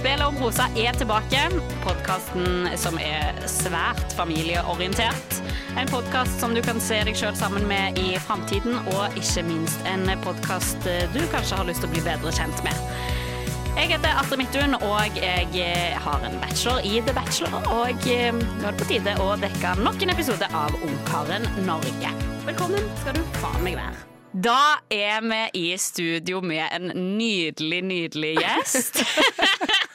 Spillet om rosa er tilbake. Podkasten som er svært familieorientert. En podkast som du kan se deg sjøl sammen med i framtiden, og ikke minst en podkast du kanskje har lyst til å bli bedre kjent med. Jeg heter Atre Midthun, og jeg har en bachelor i The Bachelor. Og eh, nå er det på tide å dekke nok en episode av Ungkaren Norge. Velkommen skal du faen meg være. Da er vi i studio med en nydelig, nydelig gjest.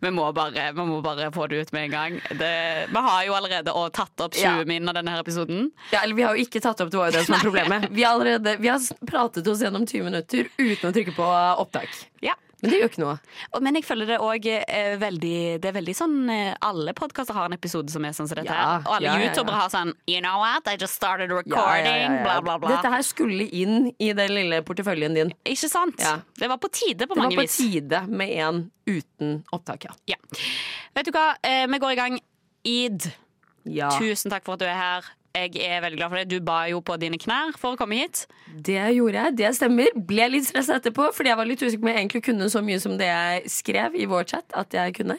vi, må bare, vi må bare få det ut med en gang. Det, vi har jo allerede tatt opp 20 Ja. min av denne her episoden. Ja, eller Vi har jo ikke tatt opp det var jo det som er problemet. Vi allerede, vi har pratet oss gjennom 20 minutter uten å trykke på opptak. Ja. Men det gjør ikke noe. Men jeg føler det òg er veldig Det er veldig sånn eh, Alle podkaster har en episode som er sånn som dette. Ja, Og alle ja, ja, ja. youtubere har sånn You know what? I just started recording. Bla, bla, bla. Dette her skulle inn i den lille porteføljen din. Ikke sant? Ja. Det var på tide på Det var på vis. tide med en uten opptak, ja. Ja. Vet du hva? Eh, vi går i gang. Id, ja. tusen takk for at du er her. Jeg er veldig glad for det. Du ba jo på dine knær for å komme hit. Det gjorde jeg. Det stemmer. Ble litt stressa etterpå, fordi jeg var litt usikker på om jeg egentlig kunne så mye som det jeg skrev i vår chat at jeg kunne.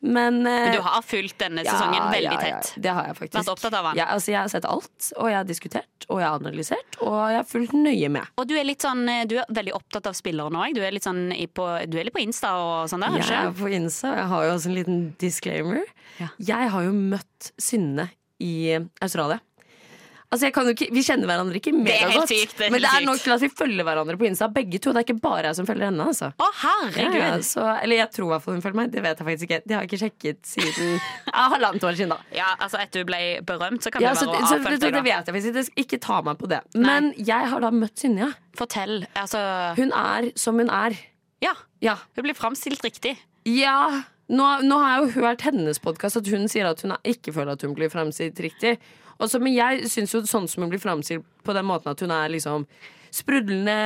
Men, eh, Men du har fulgt denne ja, sesongen veldig ja, ja. tett. Det har jeg faktisk. Vært opptatt av den? Altså, jeg har sett alt, og jeg har diskutert, og jeg har analysert, og jeg har fulgt nøye med. Og du er litt sånn eh, Du er veldig opptatt av spillere nå òg. Du, er litt sånn på, du er litt på Insta og sånn der, Jeg er på Insta, og jeg har jo også en liten disclaimer. Jeg har jo møtt Synne i Australia. Altså jeg kan jo ikke, Vi kjenner hverandre ikke megagodt, men det er nok til at vi følger hverandre på Insta, begge to. Det er ikke bare jeg som følger henne. altså Å, herregud! Ja, så, eller jeg tror i hvert fall hun følger meg. Det vet jeg faktisk ikke. Det har jeg ikke sjekket siden ja, halvannet år siden. da Ja, altså Etter du ble berømt, så kan ja, det så, å avfølge deg. det vet jeg faktisk ikke. Ikke ta meg på det. Men jeg har da møtt Synja. Fortell. Altså Hun er som hun er. Ja, Ja. hun blir framstilt riktig. Ja, nå, nå har jeg jo hørt hennes podkast at hun sier at hun ikke føler at hun blir framstilt riktig. Også, men jeg syns jo sånn som hun blir framstilt på den måten at hun er liksom sprudlende,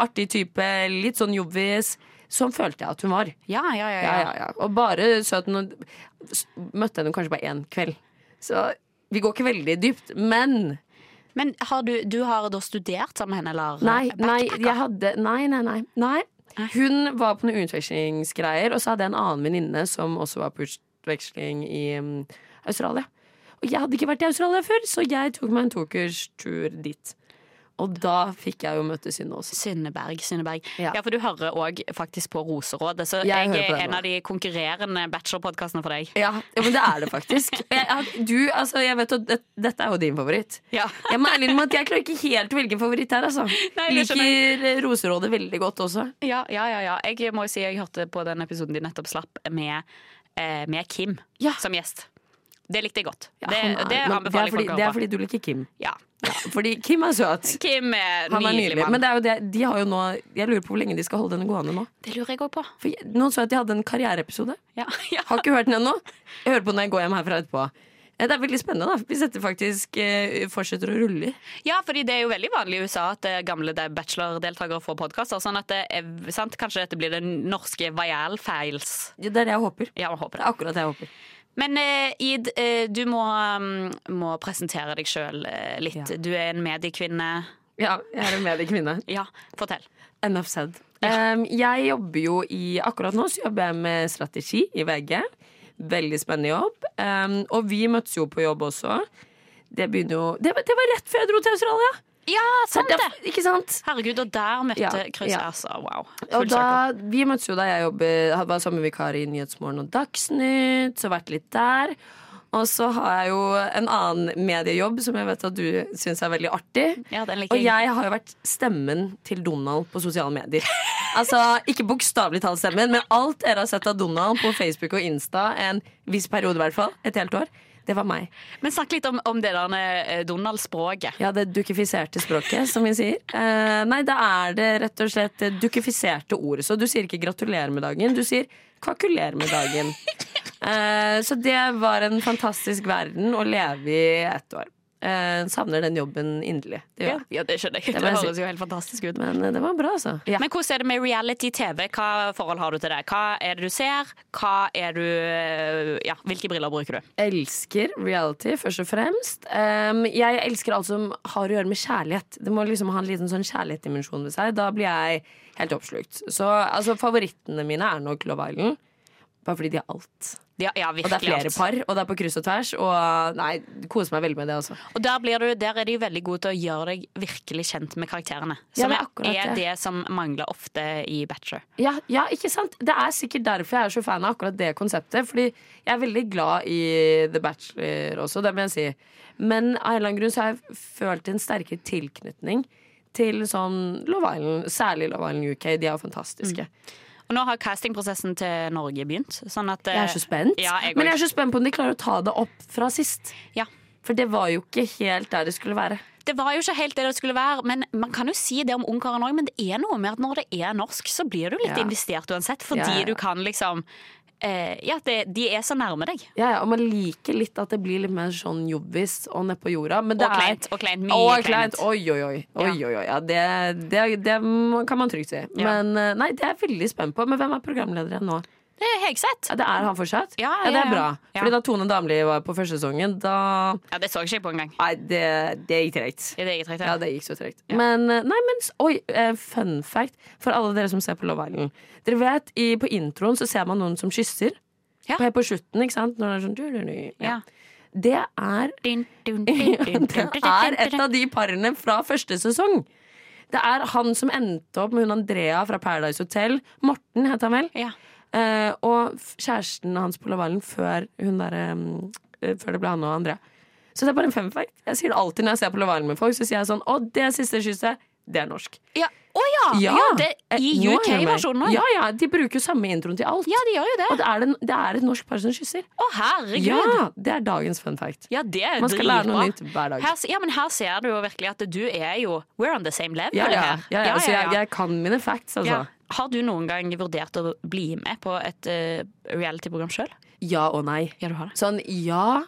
artig type, litt sånn jobbvis. Sånn følte jeg at hun var. Ja, ja, ja. Ja, ja. Og bare søt. Møtte henne kanskje bare én kveld. Så vi går ikke veldig dypt. Men Men har du, du har da studert sammen med henne, eller? Nei, nei, jeg hadde nei, nei. nei. Nei. Hun var på noen utvekslingsgreier, og så hadde jeg en annen venninne som også var på utveksling i um, Australia. Og jeg hadde ikke vært i Australia før, så jeg tok meg en tokurstur dit. Og da fikk jeg jo møte Synne også. Synneberg. Synneberg. Ja. Ja. for du hører òg faktisk på Roserådet, så Jeg jeg, er en nå. av de konkurrerende bachelorpodkastene for deg. Ja, ja, men det er det faktisk. Jeg, du, altså, jeg vet at det, Dette er jo din favoritt. Ja. Jeg må ærlig innrømme at jeg klarer ikke helt å velge en favoritt her. Altså. Nei, Liker eh, Roserådet veldig godt også. Ja, ja, ja, ja. Jeg må jo si jeg hørte på den episoden de nettopp slapp med, eh, med Kim som gjest. Det likte jeg godt. Ja, det, det anbefaler det er jeg folk Det er fordi du liker Kim. Ja. Ja, fordi Kim er søt. Kim er Han er nydelig mann. Men det er jo det, de har jo nå Jeg lurer på hvor lenge de skal holde denne gående nå. Det lurer jeg òg på. For Noen så at de hadde en karriereepisode. Ja, ja. Har ikke hørt den ennå. Jeg hører på når jeg går hjem herfra etterpå. Eh, Det er veldig spennende da hvis dette faktisk eh, fortsetter å rulle. Ja, fordi det er jo veldig vanlig i USA at eh, gamle de- bachelordeltakere får podkaster. Sånn at det er, sant? Kanskje dette blir den norske Vial Files. Det er det jeg håper. Ja, håper Det det. er akkurat det jeg håper. Men eh, Id, eh, du må, um, må presentere deg sjøl eh, litt. Ja. Du er en mediekvinne. Ja, jeg er en mediekvinne. Ja, fortell. Enough said. Um, jeg jobber jo i Akkurat nå så jobber jeg med strategi i VG. Veldig spennende jobb. Um, og vi møttes jo på jobb også. Det jo Det, det var rett før jeg dro til Australia! Ja, sant Det det! er- Ikke sant? Herregud, og der møtte Ja, Chris ja. altså, Wow. Og da, vi møttes jo da jeg jobbet, var sommervikar i Nyhetsmorgen og Dagsnytt, så vært litt der. Og så har jeg jo en annen mediejobb som jeg vet at du syns er veldig artig. Ja, Og jeg har jo vært stemmen til Donald på sosiale medier. Altså, Ikke bokstavelig talt stemmen, men alt dere har sett av Donald på Facebook og Insta en viss periode, i hvert fall, et helt år, det var meg. Men snakk litt om, om det der eh, Donald-språket. Ja, det dukifiserte språket, som vi sier. Uh, nei, da er det rett og slett det dukifiserte ordet. Så du sier ikke 'gratulerer med dagen', du sier 'kvakuler med dagen'. Uh, så det var en fantastisk verden å leve i ett år. Eh, savner den jobben inderlig. Det ja. Ja, det skjønner jeg. Det Det, høres jo helt fantastisk ut. Men eh, det var bra, altså. Men hvordan er det med reality-TV? Hva forhold har du til det? Hva er det du ser? Hva er du Ja, hvilke briller bruker du? elsker reality, først og fremst. Um, jeg elsker alt som har å gjøre med kjærlighet. Det må liksom ha en liten sånn kjærlighetsdimensjon ved seg. Da blir jeg helt oppslukt. Så altså, favorittene mine er nok Love Island. Bare fordi de har alt. Ja, ja Og det er flere par, og det er på kryss og tvers. Og nei, koser meg veldig med det også. Og der, blir du, der er de veldig gode til å gjøre deg virkelig kjent med karakterene. Ja, Som det er er, akkurat er det. som mangler ofte i Bachelor. Ja, ja, ikke sant? Det er sikkert derfor jeg er så fan av akkurat det konseptet. Fordi jeg er veldig glad i The Bachelor også, det må jeg si. Men av en eller annen grunn så har jeg følt en sterkere tilknytning til sånn Love Island, særlig Love Island UK. De er jo fantastiske. Og nå har castingprosessen til Norge begynt. Sånn at, Jeg er så spent. Ja, jeg Men jeg er så spent på om de klarer å ta det opp fra sist. Ja. For det var jo ikke helt der det skulle være. Det var jo ikke helt det det skulle være, men man kan jo si det om Ungkaren òg. Men det er noe med at når det er norsk, så blir du litt Ja. investert uansett. Fordi Ja, ja. du kan liksom eh, Ja, det, de er så nærme deg. Ja, ja, og man liker litt at det blir litt mer sånn jobbis og nedpå jorda. Men det Og kleint. Og kleint. Mye kleint. kleint. Oi, oi, oi. oi, oi, oi. Ja, det, det, det kan man trygt si. Men eh, nei, det er jeg veldig spent på. Men hvem er programlederen nå? Det er Hegseth. Ja, det er han fortsatt? Ja, det ja, er bra. ja. Ja. Fordi da Tone Damli var på første sesongen, da Ja, det så ikke jeg på engang. Nei, det, det gikk tregt. Det tregt, Ja, det gikk så tregt. Men eh, nei, men oi, eh, fun fact for alle dere som ser på Love Island. Dere vet, i, på introen så ser man noen som kysser. Ja. På, helt på slutten, ikke sant? Når det er sånn du, du, du. Ja. Det er Det er et av de parene fra første sesong. Det er han som endte opp med hun Andrea fra Paradise Hotel. Morten het han vel. Ja. Eh, og kjæresten hans på Love før, hun der, eh, før det ble han og Andrea. Så det er bare en fun fact. Jeg sier det alltid når jeg ser på Love med folk. Så sier jeg sånn Å, det siste kysset, det er norsk. Ja. Å ja! ja! det, Eh, I er. UK-versjonen òg. Ja, ja, de bruker jo samme introen til alt. Ja, de gjør jo det. Og det er, det, det er et norsk par som kysser. Å, herregud. Ja, det er dagens fun fact. Ja, det er Man skal lære noe nytt hver dag. Her, ja, men her ser du jo virkelig at du er jo We're on the same level Ja, ja, ja, ja, Så jeg, jeg kan mine facts, altså. Har du noen gang vurdert å bli med på et uh, reality-program sjøl? Ja og nei. Ja, du har det. Sånn ja,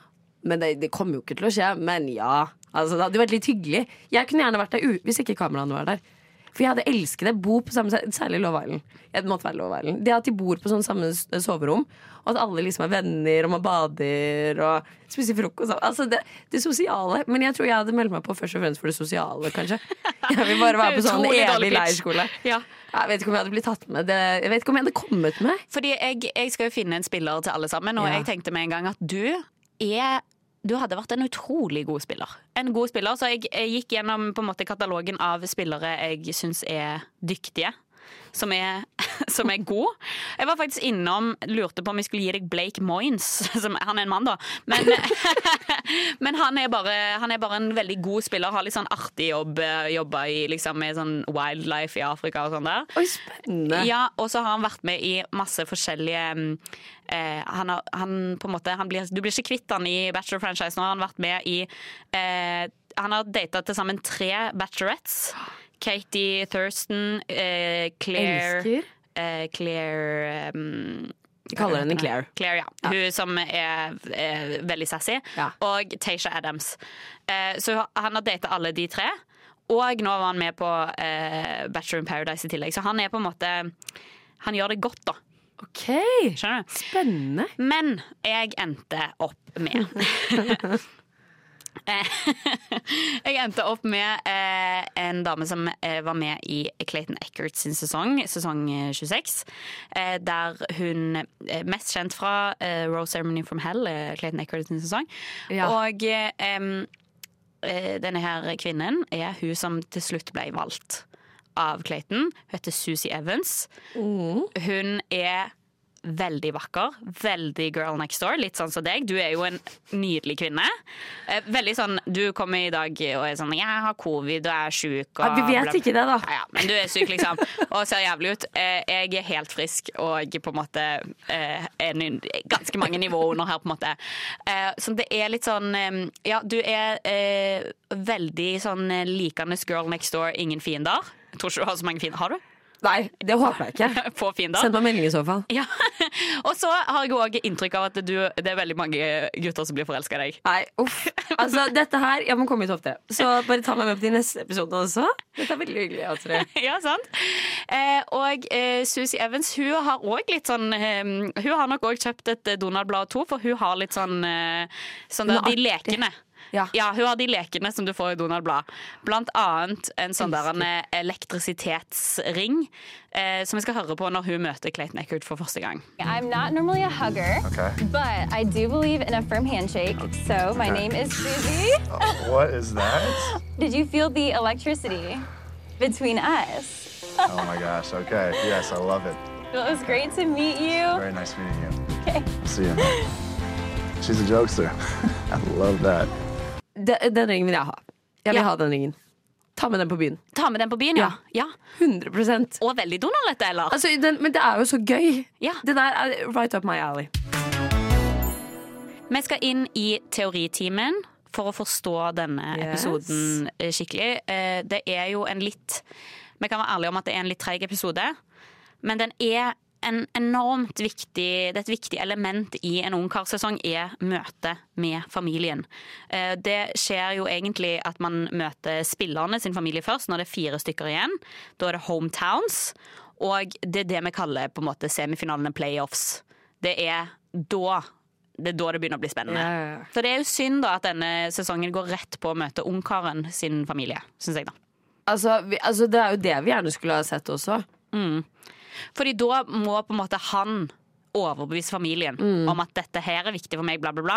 men det, det kommer jo ikke til å skje. Men ja. Altså, det hadde vært litt hyggelig. Jeg kunne gjerne vært der hvis ikke kameraene var der. For jeg hadde elsket det. Bo på samme Særlig Love Island. Det måtte være Love Island. Det at de bor på sånn samme soverom, og at alle liksom er venner, og man bader og spiser frokost. Altså det, det sosiale. Men jeg tror jeg hadde meldt meg på først og fremst for det sosiale, kanskje. Jeg vil bare være på sånn evig leirskole. Ja. Jeg vet ikke om jeg hadde blitt tatt med. Det, jeg vet ikke om jeg hadde kommet med. Fordi jeg, jeg skal jo finne en spiller til alle sammen, og Ja. jeg tenkte med en gang at du er du hadde vært en utrolig god spiller. En god spiller, Så jeg, jeg gikk gjennom måte katalogen av spillere jeg syns er dyktige. Som er, som er god. Jeg var faktisk innom, lurte på om jeg skulle gi deg Blake Moynes. Som, han er en mann, da. Men, men han, er bare, han er bare en veldig god spiller. Har litt sånn artig jobb. Jobba i, liksom, med sånn wildlife i Afrika og sånn der. Oi, spennende. Ja, og så har han vært med i masse forskjellige eh, han har, han på en måte han blir, Du blir ikke kvitt han i Bachelor-franchise. Nå har han vært med i eh, Han har data til sammen tre bachelorettes. Katie Thurston, eh, Claire Elsker. eh, Claire um, Vi kaller henne Claire. Claire, ja. Hun som er, er veldig sassy. Ja. Og Tasha Adams. Eh, så han har data alle de tre. Og nå var han med på eh, Bachelor in Paradise i tillegg. Så han er på en måte Han gjør det godt, da. Ok, Skjønner du? spennende. Men jeg endte opp med Jeg endte opp med eh, en dame som eh, var med i Clayton Eckert sin sesong, sesong eh, 26. Eh, der hun er Mest kjent fra eh, Rose Ceremony from Hell, eh, Clayton Eckert sin sesong. Ja. Og eh, eh, denne her kvinnen er hun som til slutt ble valgt av Clayton. Hun heter Susie Evans. Hun er veldig vakker. Veldig girl next door. Litt sånn som deg. Du er jo en nydelig kvinne. Eh, Veldig sånn Du kommer i dag og er sånn 'Jeg har covid og er sjuk'. Og vi vet bla, bla. ikke det, da. Ja, ja, men du er syk, liksom. Og ser jævlig ut. Eh, Jeg er helt frisk og på en måte eh, er ganske mange nivåer under her, på en måte. Så det er litt sånn Ja, du er veldig sånn likende girl next door, ingen fiender. Jeg tror ikke du har så mange fiender. Har du? Nei, det håper jeg ikke. Få fiender. Send meg melding i så fall. Ja. Og så har jeg òg inntrykk av at du, det er veldig mange gutter som blir forelska i deg. Nei, uff. Altså, dette her Jeg må komme i topp tre. Så bare ta meg med på de neste episodene også. Dette er veldig hyggelig. Altså. Ja, sant? Eh, og eh, Susie Evans hun har òg litt sånn eh, Hun har nok òg kjøpt et Donald-blad 2, for hun har litt sånn, eh, sånn der, De lekene. Ja. Hun har de lekene som du får i Donald Blad. Blant annet en sånn der en elektrisitetsring eh, som vi skal høre på når hun møter Clayton Eckert for første gang. I'm not normally a hugger, Okay. but I do believe in a firm handshake. So my Okay. name is Susie. What is that? Did you feel the electricity between us? Oh my gosh. Okay. Yes, I love it. Well, it was great to meet you. Very nice meeting you. Okay. See you. She's a jokester. I love that. De, den ringen vil jeg ha. Jeg vil Ja. ha den ringen. Ta med den på byen. Ta med den på byen, ja. ja. 100 Og veldig Donald-ete, eller? altså, den, Men det er jo så gøy. Ja. Det der er right up my alley. Vi skal inn i teoritimen for å forstå denne Yes. episoden eh, skikkelig. Eh, Det er jo en litt Vi kan være ærlige om at det er en litt treig episode, men den er en enormt viktig Det er et viktig element i en ungkarsesong er møtet med familien. Eh, Det skjer jo egentlig at man møter spillerne sin familie først, når det er fire stykker igjen. Da er det hometowns, og det er det vi kaller på en måte semifinalene playoffs. Det er da det er da det begynner å bli spennende. Ja. Så det er jo synd da at denne sesongen går rett på å møte ungkaren sin familie, syns jeg, da. Altså, vi, altså, det er jo det vi gjerne skulle ha sett også. Fordi da må på en måte han overbevise familien Mm. om at dette her er viktig for meg, bla, bla, bla.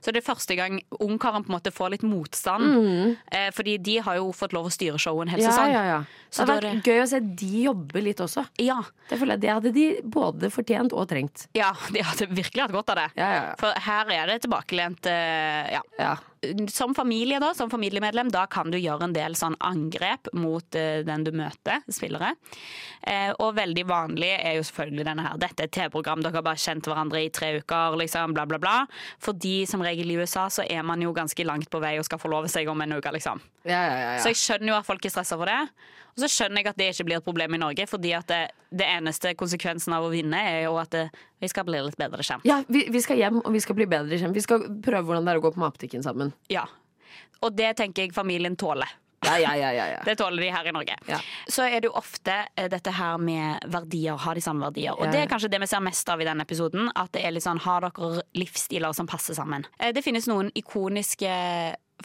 Så det er første gang ungkaren på en måte får litt motstand. Eh, fordi de har jo fått lov å styre showet en hel Mm. Ja, sesong. ja, ja. Så det hadde vært det gøy å se de jobbe litt også. Ja, Det føler jeg det hadde de både fortjent og trengt. ja, de hadde virkelig hatt godt av det. Ja, ja, ja. For her er det tilbakelent eh, ja. Som familie da, som familiemedlem, da kan du gjøre en del sånn angrep mot eh, den du møter, spillere. Eh, og veldig vanlig er jo selvfølgelig denne her. Dette er et TV-program, dere har bare kjent hverandre i tre uker, liksom, bla, bla, bla. Fordi som regel i USA så er man jo ganske langt på vei og skal forlove seg om en uke, liksom. Ja, ja, ja, ja. Så jeg skjønner jo at folk er stressa for det. Og så skjønner jeg at det ikke blir et problem i Norge, fordi at det, det eneste konsekvensen av å vinne er jo at det, vi skal bli litt bedre kjent. ja vi, vi skal hjem, og vi skal bli bedre kjent. Vi skal prøve hvordan det er å gå på matbutikken sammen. Ja. Og det tenker jeg familien tåler. Ja, ja, ja, ja. Det tåler de her i Norge. Ja. Så er det jo ofte eh, dette her med verdier, ha de samme verdier. Og det er kanskje det vi ser mest av i denne episoden. At det er litt sånn, har dere livsstiler som passer sammen? Eh, Det finnes noen ikoniske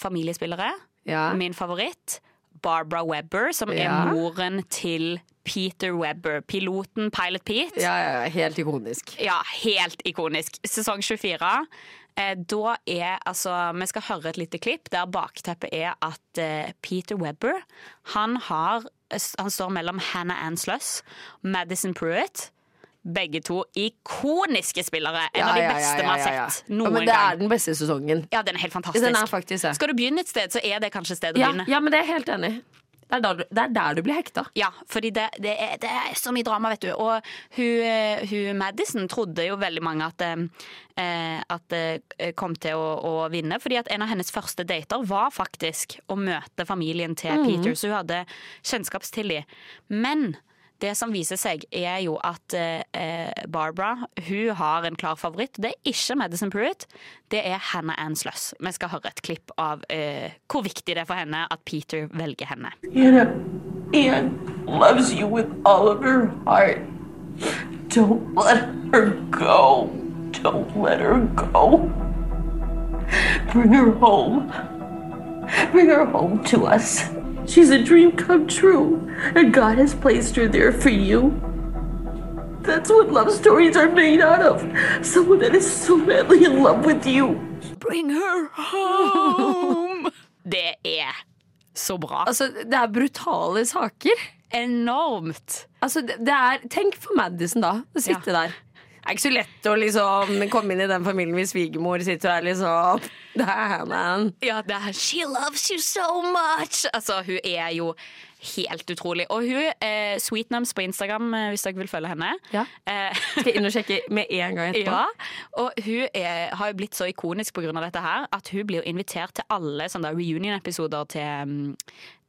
familiespillere. Ja. Min favoritt, Barbara Webber, som Ja. er moren til Peter Webber. Piloten Pilot Pete. Ja, ja, helt ikonisk. Ja, helt ikonisk. Sesong 24. Eh, da er altså Vi skal høre et lite klipp der bakteppet er at eh, Peter Webber Han har Han står mellom Hannah Ann Sluss Madison Pruitt. Begge to ikoniske spillere. En av de beste vi har sett Ja, noen men det er den beste sesongen. Ja, den er helt fantastisk. Den er faktisk. Skal du begynne et sted, så er det kanskje stedet å Ja, begynne. ja, men det er jeg helt enig. Det er, der du- det er der du blir hekta. Ja, fordi det, det, er, det er så mye drama, vet du. Og hun, eh, hun Madison trodde jo veldig mange at eh, at det kom til å, å vinne. Fordi at en av hennes første dater var faktisk å møte familien til Peter, så hun hadde kjennskap til dem. Men det som viser seg, er jo at eh, Barbara hun har en klar favoritt. Det er ikke Madison Pruitt, det er Hannah Ann Sluss. Vi skal høre et klipp av uh, hvor viktig det er for henne at Peter velger henne. Anna, Anne loves you with all of her heart. Don't let her go. Don't let her go. Bring her home. Bring her home to us. She's a dream come true, and God has placed her there for you. That's what love stories are made out of. Someone that is so madly in love with you. Bring her home! Det er så bra. Altså, det er brutale saker. Enormt. Altså, det, det er, tenk for Madison, da. Å sitte der. Det er ikke så lett å liksom komme inn i den familien hvis svigermor sitter der liksom Det er man. Ja, det er She loves you so much! Altså, hun er jo helt utrolig. Og hun er Sweetnums på Instagram, eh, hvis dere vil følge henne. Ja. Eh, Skal inn og sjekke med en gang etterpå? ja, og hun er, har jo blitt så ikonisk pga. dette her at hun blir invitert til alle reunion-episoder til, mm,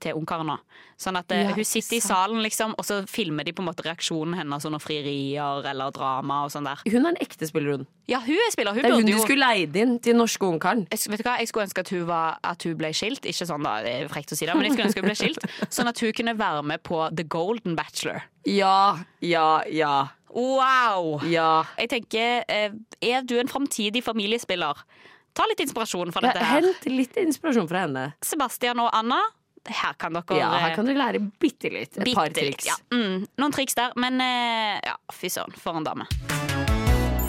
til Ungkaren nå. Sånn at eh, Ja, hun sitter i salen, liksom, og så filmer de på en måte reaksjonen hennes under frierier eller drama og sånn der. Hun er en ekte spiller, hun. Ja, hun er spiller. Hun Det er hun du skulle leid inn til norske Ungkaren. jeg, vet du hva? jeg skulle ønske at hun, var, at hun ble skilt. Ikke sånn da, det er frekt å si det, men jeg skulle ønske hun ble skilt. Sånn at hun kunne være med på The Golden Bachelor. Ja, ja, ja. Wow! Ja. Jeg tenker, eh, Er du en framtidig familiespiller? Ta litt inspirasjon fra dette her. Hent litt inspirasjon fra henne. Sebastian og Anna, her kan dere Ja, her kan dere lære bitte litt. Et bitte par litt, triks. Ja. Mm, noen triks der, men eh, ja, fy søren, for en dame.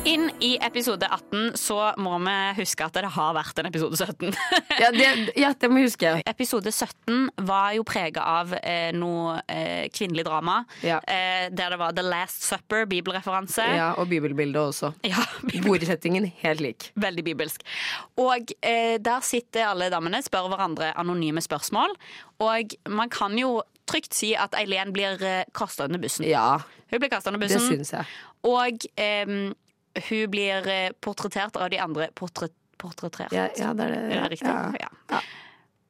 Inn i episode 18 så må vi huske at det har vært en episode 17. Ja, det, ja, det må vi huske. Episode 17 var jo prega av eh, noe eh, kvinnelig drama. Ja. Eh, der det var The Last Supper, bibelreferanse. Ja, og bibelbildet også. Ja, Bordsettingen helt lik. Veldig bibelsk. Og eh, der sitter alle damene, spør hverandre anonyme spørsmål. Og man kan jo trygt si at Eileen blir eh, kasta under bussen. Ja, Hun blir kasta under bussen. det syns jeg. og eh, hun blir eh, portrettert av de andre portret, Portrettert? Ja, ja, det er det. Er det riktig? Ja. Ja.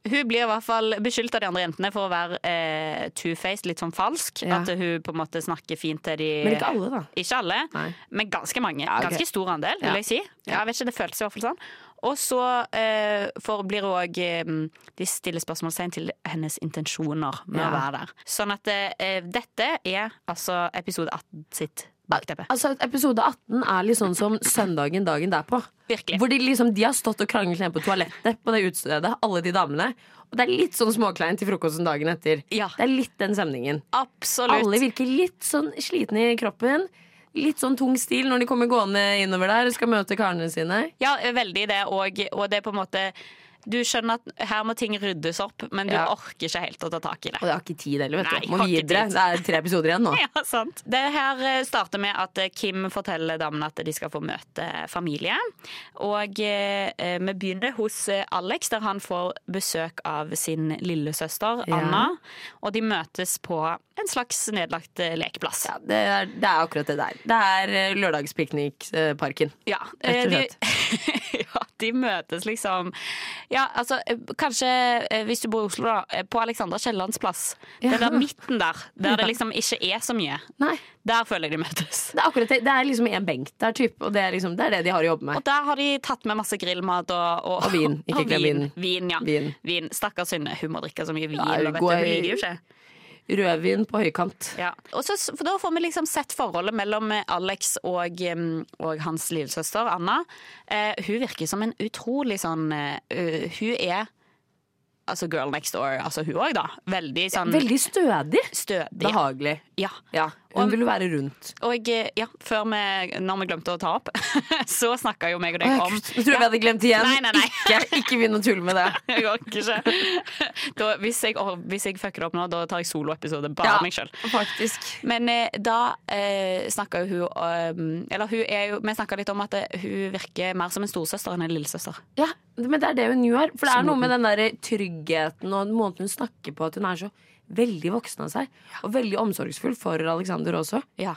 Hun blir i hvert fall beskyldt av de andre jentene for å være eh, two-faced, litt sånn falsk. At hun på en måte snakker fint til de Men ikke alle, da. Ikke alle, Nei. men ganske mange. Ja, ok. Ganske stor andel, vil jeg si. Ja, jeg vet ikke, Det føles i hvert fall sånn. Og så eh, for blir hun òg eh, De stiller spørsmålstegn til hennes intensjoner med Ja. å være der. Sånn at eh, dette er altså episode 18 sitt bakteppe. Altså, Episode 18 er litt sånn som søndagen dagen derpå. Virkelig. Hvor de liksom, de har stått og kranglet hjemme på toalettet på det utestedet, alle de damene. Og det er litt sånn småkleint til frokosten dagen etter. Ja. Det er litt den stemningen. Absolutt. Alle virker litt sånn slitne i kroppen. Litt sånn tung stil når de kommer gående innover der og skal møte karene sine. Ja, veldig det, og, og det er på en måte Du skjønner at her må ting ryddes opp, men du Ja. orker ikke helt å ta tak i det. Og jeg har ikke tid heller, vet Nei, du. Må ikke videre. Det er tre episoder igjen nå. Ja, sant. Det her eh, starter med at eh, Kim forteller damene at de skal få møte familie. Og eh, eh, vi begynner hos eh, Alex, der han får besøk av sin lillesøster Ja. Anna. Og de møtes på en slags nedlagt eh, lekeplass. Ja, det, er, det er akkurat det der. Det er eh, lørdagspiknikparken. Ja, Rett og slett. de, ja, de møtes liksom Ja, altså eh, kanskje eh, hvis du bor i Oslo, da. eh, På Alexandra Kiellands plass. Ja. Den der midten der, der det liksom ikke er så mye. Nei, Der føler jeg de møtes. det er akkurat det. Er liksom en benk der, typ, og det er, liksom, det er det de har å jobbe med. Og der har de tatt med masse grillmat og, og, Og vin. Ikke glem vin. vin. Vin, ja. Vin. Vin. Stakkars Synne, hun må drikke så mye vin. Ja, og vet hun liker jo ikke. Rødvin på høykant. Ja. Og så, for da får vi liksom sett forholdet mellom Alex og, og hans lillesøster Anna. Eh, hun virker som en utrolig sånn eh, uh, Hun er altså girl next door, altså hun òg, da. Veldig sånn Veldig stødig. stødig. Behagelig. Ja. Ja, hun vil jo være rundt. Og eh, ja, før vi, når vi glemte å ta opp, så snakka jo meg og deg om Gud, tror ja. vi hadde glemt igjen. Nei, nei, nei. Ikke, ikke begynn å tulle med det. Jeg orker ikke. Da, hvis, jeg, å, hvis jeg fucker opp nå, da tar jeg soloepisode bare Ja, meg sjøl. Men eh, da eh, snakka jo hun um, Eller hun er jo Vi snakka litt om at eh, hun virker mer som en storesøster enn en lillesøster. Ja, men det er det hun gjør. For det er noe med den der tryggheten og måten hun snakker på, at hun er så veldig voksen av seg. Og veldig omsorgsfull for Alexander også. Ja,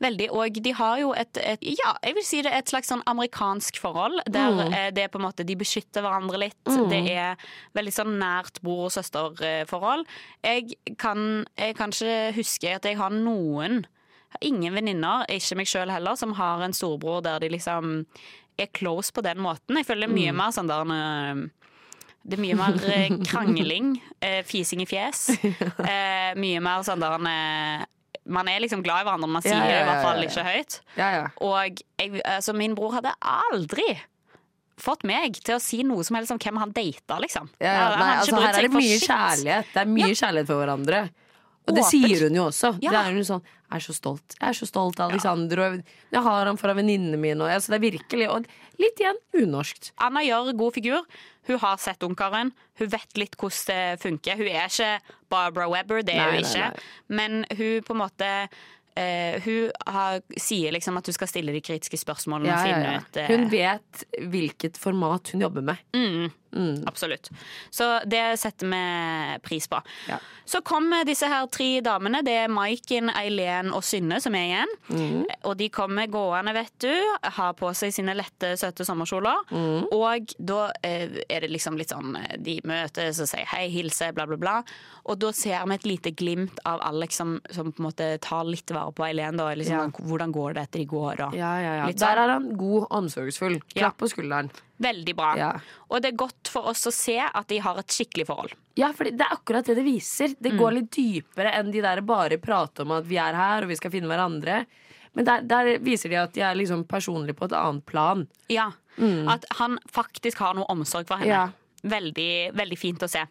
veldig. Og de har jo et, et Ja, jeg vil si det er et slags sånn amerikansk forhold. Der Mm. eh, det er på en måte de beskytter hverandre litt. Det er veldig sånn nært bror og søster-forhold. Jeg kan, jeg kan ikke huske at jeg har noen Ingen venninner, ikke meg sjøl heller, som har en storbror der de liksom er close på den måten. Jeg føler det er mye mer sånn der eh, det er mye mer eh, krangling, eh, fising i fjes. Eh, mye mer sånn der eh, Man er liksom glad i hverandre, man sier Ja, ja, det i hvert fall ikke høyt. Ja, ja. Og jeg, altså, min bror hadde aldri fått meg til å si noe som helst om hvem han data, liksom. Ja, ja. Nei, altså, her er det mye shit. kjærlighet. Det er mye kjærlighet for hverandre. Og det sier hun jo også. Ja. Det er hun sånn, jeg er så stolt. Jeg er så stolt av Alexander, og jeg har ham foran venninnene mine. Og, altså, det er virkelig, og litt igjen unorskt. Anna gjør god figur. Hun har sett Ungkaren. Hun vet litt hvordan det funker. Hun er ikke Barbara Webber, det er Nei, hun nei, ikke. nei. Men hun på en måte eh, hun har, sier liksom at du skal stille de kritiske spørsmålene Ja, og ja, finne ja. ut eh, Hun vet hvilket format hun jobber med. Absolutt. Så det setter vi pris på. Ja. Så kommer disse her tre damene. Det er Maiken, Eileen og Synne som er igjen. Mm. Og de kommer gående, vet du. Har på seg sine lette, søte sommerkjoler. Mhm. Og da eh, er det liksom litt sånn eh, De møtes og sier hei, hilser, bla, bla, bla. Og da ser vi et lite glimt av Alex som, som på en måte tar litt vare på Eileen. Da. Liksom, Ja. sånn, Hvordan går det etter i går, Og, Ja, ja, ja. Sånn. Der er han god, omsorgsfull. Ja. Klapp på skulderen. Veldig bra. Ja. Og det er godt for oss å se at de har et skikkelig forhold. Ja, for det er akkurat det det viser. Det Mm. går litt dypere enn de der bare prater om at vi er her og vi skal finne hverandre. Men der, der viser de at de er liksom personlige på et annet plan. Ja, At han faktisk har noe omsorg for henne. Mm. Ja. Mm. Veldig, veldig fint å se.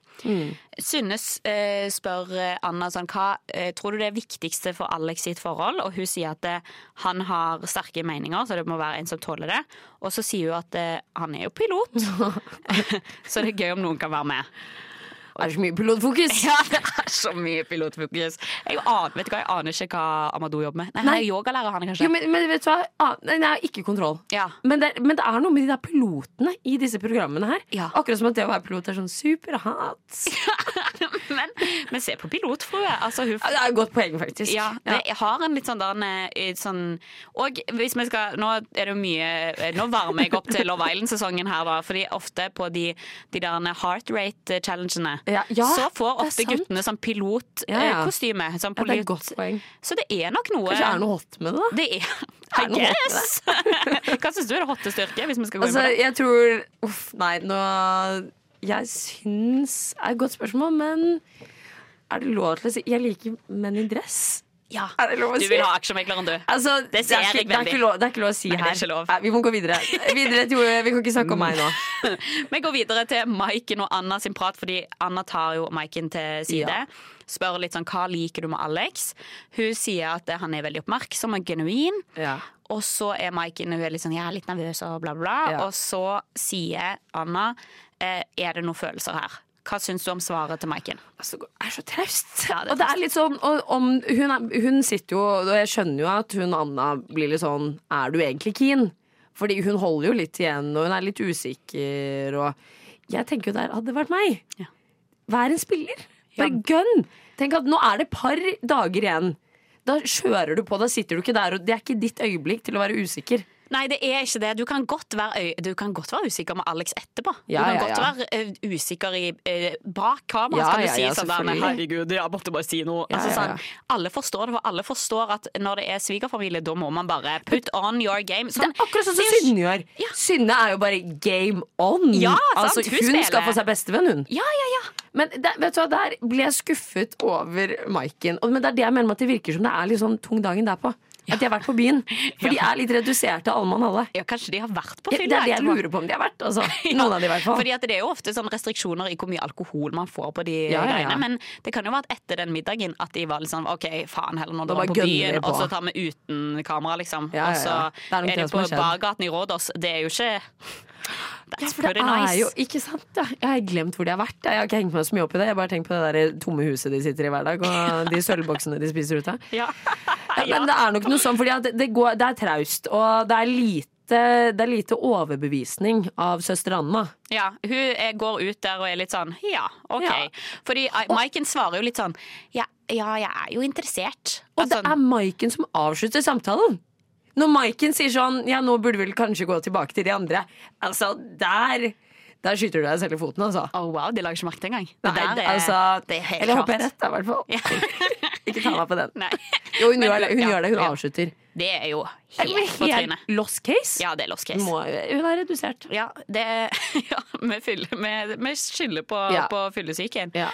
Synne eh, spør eh, Anna sånn, hva eh, tror du det er viktigste for Alex sitt forhold, og hun sier at eh, han har sterke meninger, så det må være en som tåler det. Og så sier hun at han er jo pilot, så det er gøy om noen kan være med. Er det så mye pilotfokus? Ja, det er så mye pilotfokus. Jeg aner, vet du hva, jeg aner ikke hva Amadou jobber med. Nei, Han er yogalærer, han kanskje. Jo, men, men vet du hva? Ah, nei, nei, ikke kontroll. Ja. Men det, men det er noe med de der pilotene i disse programmene her. Ja. Akkurat som at det å være pilot er sånn superhat. men, men se på pilotfrue. Altså, hun Det er et godt poeng, faktisk. Ja, det jeg har en litt sånn der eh, sånn Og hvis vi skal Nå er det jo mye eh, Nå varmer jeg opp til Love Island-sesongen her, da. Fordi ofte på de, de der heart rate-challengene Ja, ja, så får er ofte guttene sånn ja. pilotkostyme. Sånn Ja, det er pilot. poeng. Så det er nok noe Kanskje det er noe hot med det, da? Det er Er I det med guess. Hva syns du er det hotte styrke? Hvis vi skal gå Altså, inn på det? jeg tror Uff, nei, nå Jeg syns er et godt spørsmål, men er det lov til å si Jeg liker menn i dress. Ja. Er det lov å Du vil ha aksjemegleren, du. Altså, Det ser er ikke, jeg det, er ikke lov, det er ikke lov å si Nei, det er her. ikke lov. Nei, vi må gå videre. videre til, vi kan ikke snakke om meg nå. Vi går videre til Maiken og Anna sin prat, fordi Anna tar jo Maiken til side. Ja. Spør litt sånn hva liker du med Alex. Hun sier at han er veldig oppmerksom og genuin. Ja. Og så er Maiken hun er litt sånn, jeg er litt nervøs og bla, bla. Ja. Og så sier Anna eh, er det noen følelser her. Hva syns du om svaret til Maiken? Altså, det er så traust. Ja, og det er litt sånn og, om, hun, hun sitter jo Og jeg skjønner jo at hun Anna blir litt sånn Er du egentlig keen? Fordi hun holder jo litt igjen, og hun er litt usikker. Og jeg tenker jo der hadde det vært meg. Ja. Vær en spiller. Bare gønn. Tenk at nå er det et par dager igjen. Da kjører du på. Da sitter du ikke der, og det er ikke ditt øyeblikk til å være usikker. Nei, det er ikke det. Du kan godt være, du kan godt være usikker med Alex etterpå. Ja, du kan ja, godt være usikker i, eh, bak kamera. Ja, skal du ja, si ja, sånn der, med Herregud, jeg måtte bare si noe. Ja, altså, ja, sånn, alle forstår det, for alle forstår at når det er svigerfamilie, da må man bare put on your game. Det Sånn, er akkurat sånn som det Synne gjør. Synne er jo bare game on. Ja, sant, altså, hun hun spiller. skal få seg bestevenn, hun. Ja, ja, ja. Men det, vet du hva, der ble jeg skuffet over Maiken. Men det er det jeg mener med at det virker som det er litt sånn tung dagen derpå. At de har vært på byen. For de er litt reduserte, alle mann alle. ja. Kanskje de har vært på Ja, det er det jeg lurer på om de har vært. Altså. Noen av de i hvert fall. Fordi Det er jo ofte sånn restriksjoner i hvor mye alkohol man får på de Ja, ja, ja. greiene. Men det kan jo være at etter den middagen at de var litt sånn OK, faen heller, nå drar vi på byen, på. og så tar vi uten kamera, liksom. Ja, ja, Og så er er de på bargaten i Rådås. Det er jo ikke Ja, for det er jo ikke sant, ja. Jeg har glemt hvor de har vært. Jeg har ikke hengt meg så mye opp i det. Jeg har bare tenkt på det der tomme huset de sitter i hver dag, og de sølvboksene de spiser ut av. Ja. Ja, men det er nok noe sånn, for det, det, går, det er traust, og det er lite det er lite overbevisning av søster Anna. Ja, hun går ut der og er litt sånn ja, OK. Ja. Fordi eh, Maiken svarer jo litt sånn ja, ja jeg er jo interessert. Og det Altså, er Maiken som avslutter samtalen. Når Maiken sier sånn Ja, nå burde vi vel kanskje gå tilbake til de andre. Altså, der Der skyter du deg selv i foten, altså. oh, wow, de lager ikke merke til engang. Det Nei, der er, altså det er helt Eller håper jeg rett, i hvert fall. Ikke ta meg på den. Nei. Jo, hun Men- gjør det. Hun, ja, gjør det, hun ja. avslutter. Det er jo helt på trynet. lost case. Ja, det er lost case. Må, hun er redusert. Ja, det ja, vi, fyller, vi, vi skylder på, Ja. på fyllesyken. Ja.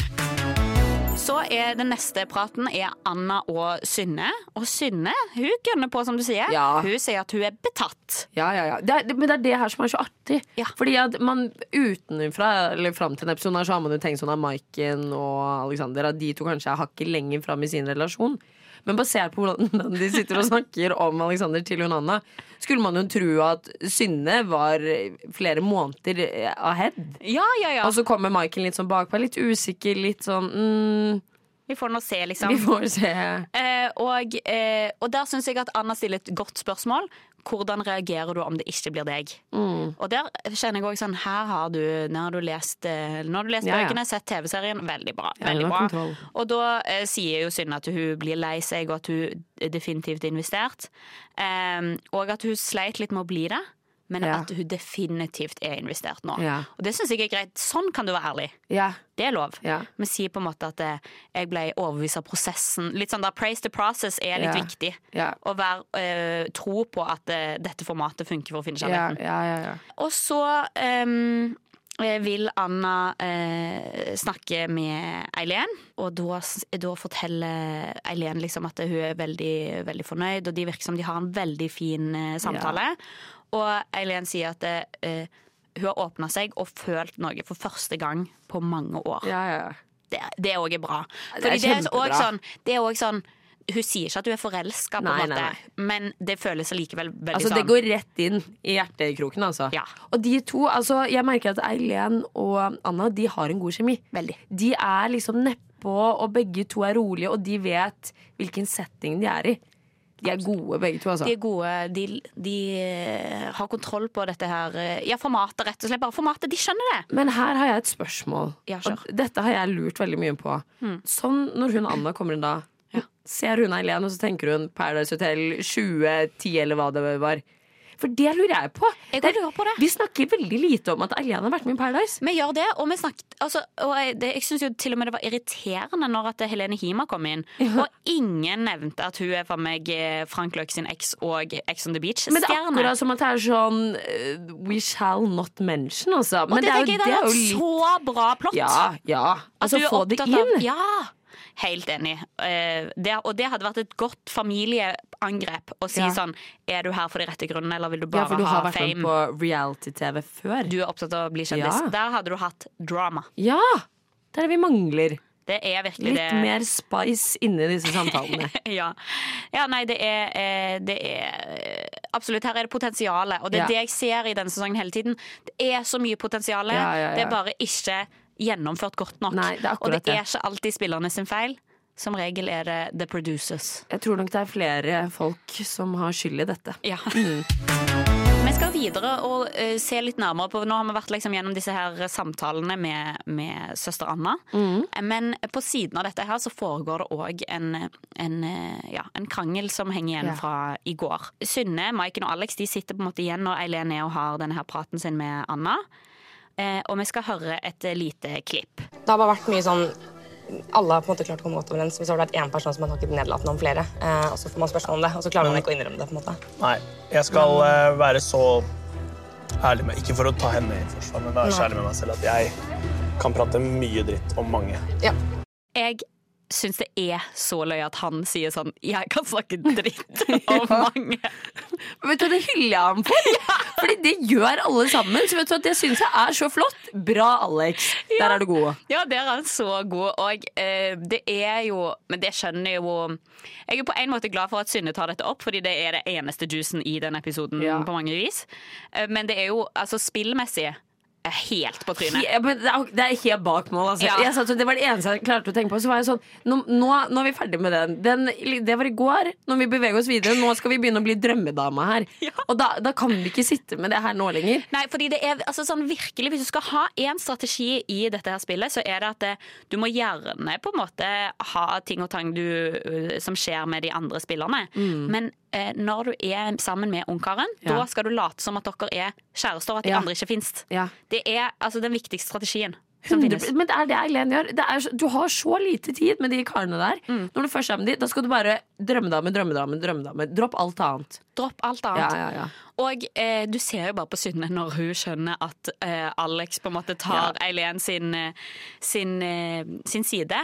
Så er den neste praten er Anna og Synne. Og Synne hun gønner på, som du sier. Ja. Hun sier at hun er betatt. Ja, ja, ja. Det er, det- men det er det her som er så artig. Ja. Fordi at man utenfra, eller fram til en episode her, så har man jo tenkt sånn at Maiken og Alexander at de to kanskje er hakket lenger fram i sin relasjon. Men basert på hvordan de sitter og snakker om Alexander til hun Anna, skulle man jo tro at Synne var flere måneder ahead. Ja, ja, ja. Og så kommer Michael litt sånn bakpå, litt usikker, litt sånn mm, Vi får nå se, liksom. Vi får se. Eh, og, eh, og der syns jeg at Anna stiller et godt spørsmål. Hvordan reagerer du om det ikke blir deg? Mm. Og der kjenner jeg også sånn Her har du, når har du lest, eh, har du lest Ja, ja. bøkene, sett TV-serien. Veldig bra. Ja, veldig bra. kontroll. Og da eh, sier jo Synne at hun blir lei seg, og at hun definitivt er investert. Eh, og at hun sleit litt med å bli det, men Ja. at hun definitivt er investert nå. Ja. Og det syns jeg er greit. Sånn kan du være ærlig. Ja. Det er lov. Ja. Men si på en måte at eh, jeg ble overbevist av prosessen. Litt sånn da, Praise the process er litt Ja. viktig. Ja. Å være, eh, tro på at eh, dette formatet funker for å finne kjærligheten. ja, ja, ja. Og så eh, vil Anna eh, snakke med Eileen, og da, da forteller Eileen liksom at hun er veldig, veldig fornøyd, og de virker som de har en veldig fin eh, samtale. Og Eileen sier at eh, hun har åpna seg og følt noe for første gang på mange år. ja, ja, ja. Det, det òg er bra. Det er Fordi det er også sånn, det er også sånn Hun sier ikke at hun er forelska, men det føles allikevel veldig Altså, sånn det går rett inn i hjertekroken, altså. Ja. Og de to, altså, jeg merker at Eileen og Anna, de har en god kjemi. Veldig. De er liksom nedpå, og begge to er rolige, og de vet hvilken setting de er i. De er gode, begge to, altså. De er gode. De, de eh, har kontroll på dette her. eh, Ja, formatet, rett og slett. Bare formatet. De skjønner det. Men her har jeg et spørsmål. Ja. Og dette har jeg lurt veldig mye på. Sånn når hun Anna kommer inn da, ser hun Eileen, og så tenker hun Paradise Hotel 2010, eller hva det var. For det lurer jeg på. Jeg lurer på det. Vi snakker veldig lite om at Eileen har vært med i Paradise. Vi gjør det, og vi snakket altså, og jeg, det, jeg syns jo til og med det var irriterende når at Helene Hima kom inn, og ingen nevnte at hun er for meg eh, Frank Løk sin eks og Ex on the Beach Men det er akkurat som at det er sånn eh, We shall not mention, altså. Og det, det er jo, det det er jo litt så bra plott. Ja, ja. Altså, få det opptatt av- inn. Ja, helt enig. Eh, det, og det hadde vært et godt familieangrep å si Ja. sånn Er du her for de rette grunnene, eller vil du bare ha fame? Ja, for du har vært med på reality-TV før. Du er opptatt av å bli kjendis. Ja. Der hadde du hatt drama. Ja! Det er det vi mangler. Det er virkelig Litt det. mer spice inni disse samtalene. Ja. ja, nei, det er, eh, det er eh, Absolutt, her er det potensialet. Og det er Ja. det jeg ser i denne sesongen hele tiden. Det er så mye potensial. Ja. Det er bare ikke gjennomført godt nok. Nei, det og det det. er ikke alltid spillerne sin feil. Som regel er det the producers. Jeg tror nok det er flere folk som har skyld i dette. Ja. Mm. Vi skal videre og uh, se litt nærmere på Nå har vi vært liksom gjennom disse her samtalene med, med søster Anna. Mm. Eh, Men på siden av dette her så foregår det òg en, en, eh, ja, en krangel som henger igjen Ja. fra i går. Synne, Maiken og Alex de sitter på en måte igjen når Eileen er og har denne her praten sin med Anna. Eh, og vi skal høre et eh, lite klipp. Det har bare vært mye sånn Alle har på en måte klart å komme godt overens, Hvis det har vært én person som har snakket nedlatende om flere. Eh, og så får man spørsmål om det, og så klarer man ikke å innrømme det. på en måte. Nei, jeg skal eh, være så ærlig med Ikke for å ta henne i forsvar, men være så ærlig med meg selv at jeg kan prate mye dritt om mange. Ja. Jeg syns det er så løye at han sier sånn Jeg kan snakke dritt om mange. Vet du, hva Det hyller jeg ham for! Fordi det gjør alle sammen. Så vet du at Det syns jeg er så flott. Bra, Alex. Der er du god. Ja, der er han så god. Og eh, det er jo Men det skjønner jo Jeg er på en måte glad for at Synne tar dette opp, fordi det er det eneste juicen i den episoden Ja. på mange vis. Eh, men det er jo altså spillmessig helt på trynet. Ja, men det, er, det er helt bak mål. Altså. Ja. Satt, det var det eneste jeg klarte å tenke på. Så var jeg sånn Nå, nå, nå er vi ferdig med den. den. Det var i går. Når vi beveger oss videre, nå skal vi begynne å bli drømmedama her. Og da, da kan vi ikke sitte med det her nå lenger. Nei, fordi det er altså sånn virkelig Hvis du skal ha én strategi i dette her spillet, så er det at det, du må gjerne på en måte ha ting og tang du, øh, som skjer med de andre spillerne. Men eh, når du er sammen med ungkaren, Ja. da skal du late som at dere er kjærester, og at de Ja. andre ikke fins. Ja. Det er altså den viktigste strategien 100, men det er det Eileen gjør. Det er, du har så lite tid med de karene der. Mm. Når du først er med de, da skal du bare drømmedame, drømmedame, drømmedame. Dropp alt annet. Dropp alt annet. Ja, ja, ja. Og eh, du ser jo bare på Synne når hun skjønner at eh, Alex på en måte tar Eileen sin, sin, sin, eh, sin side.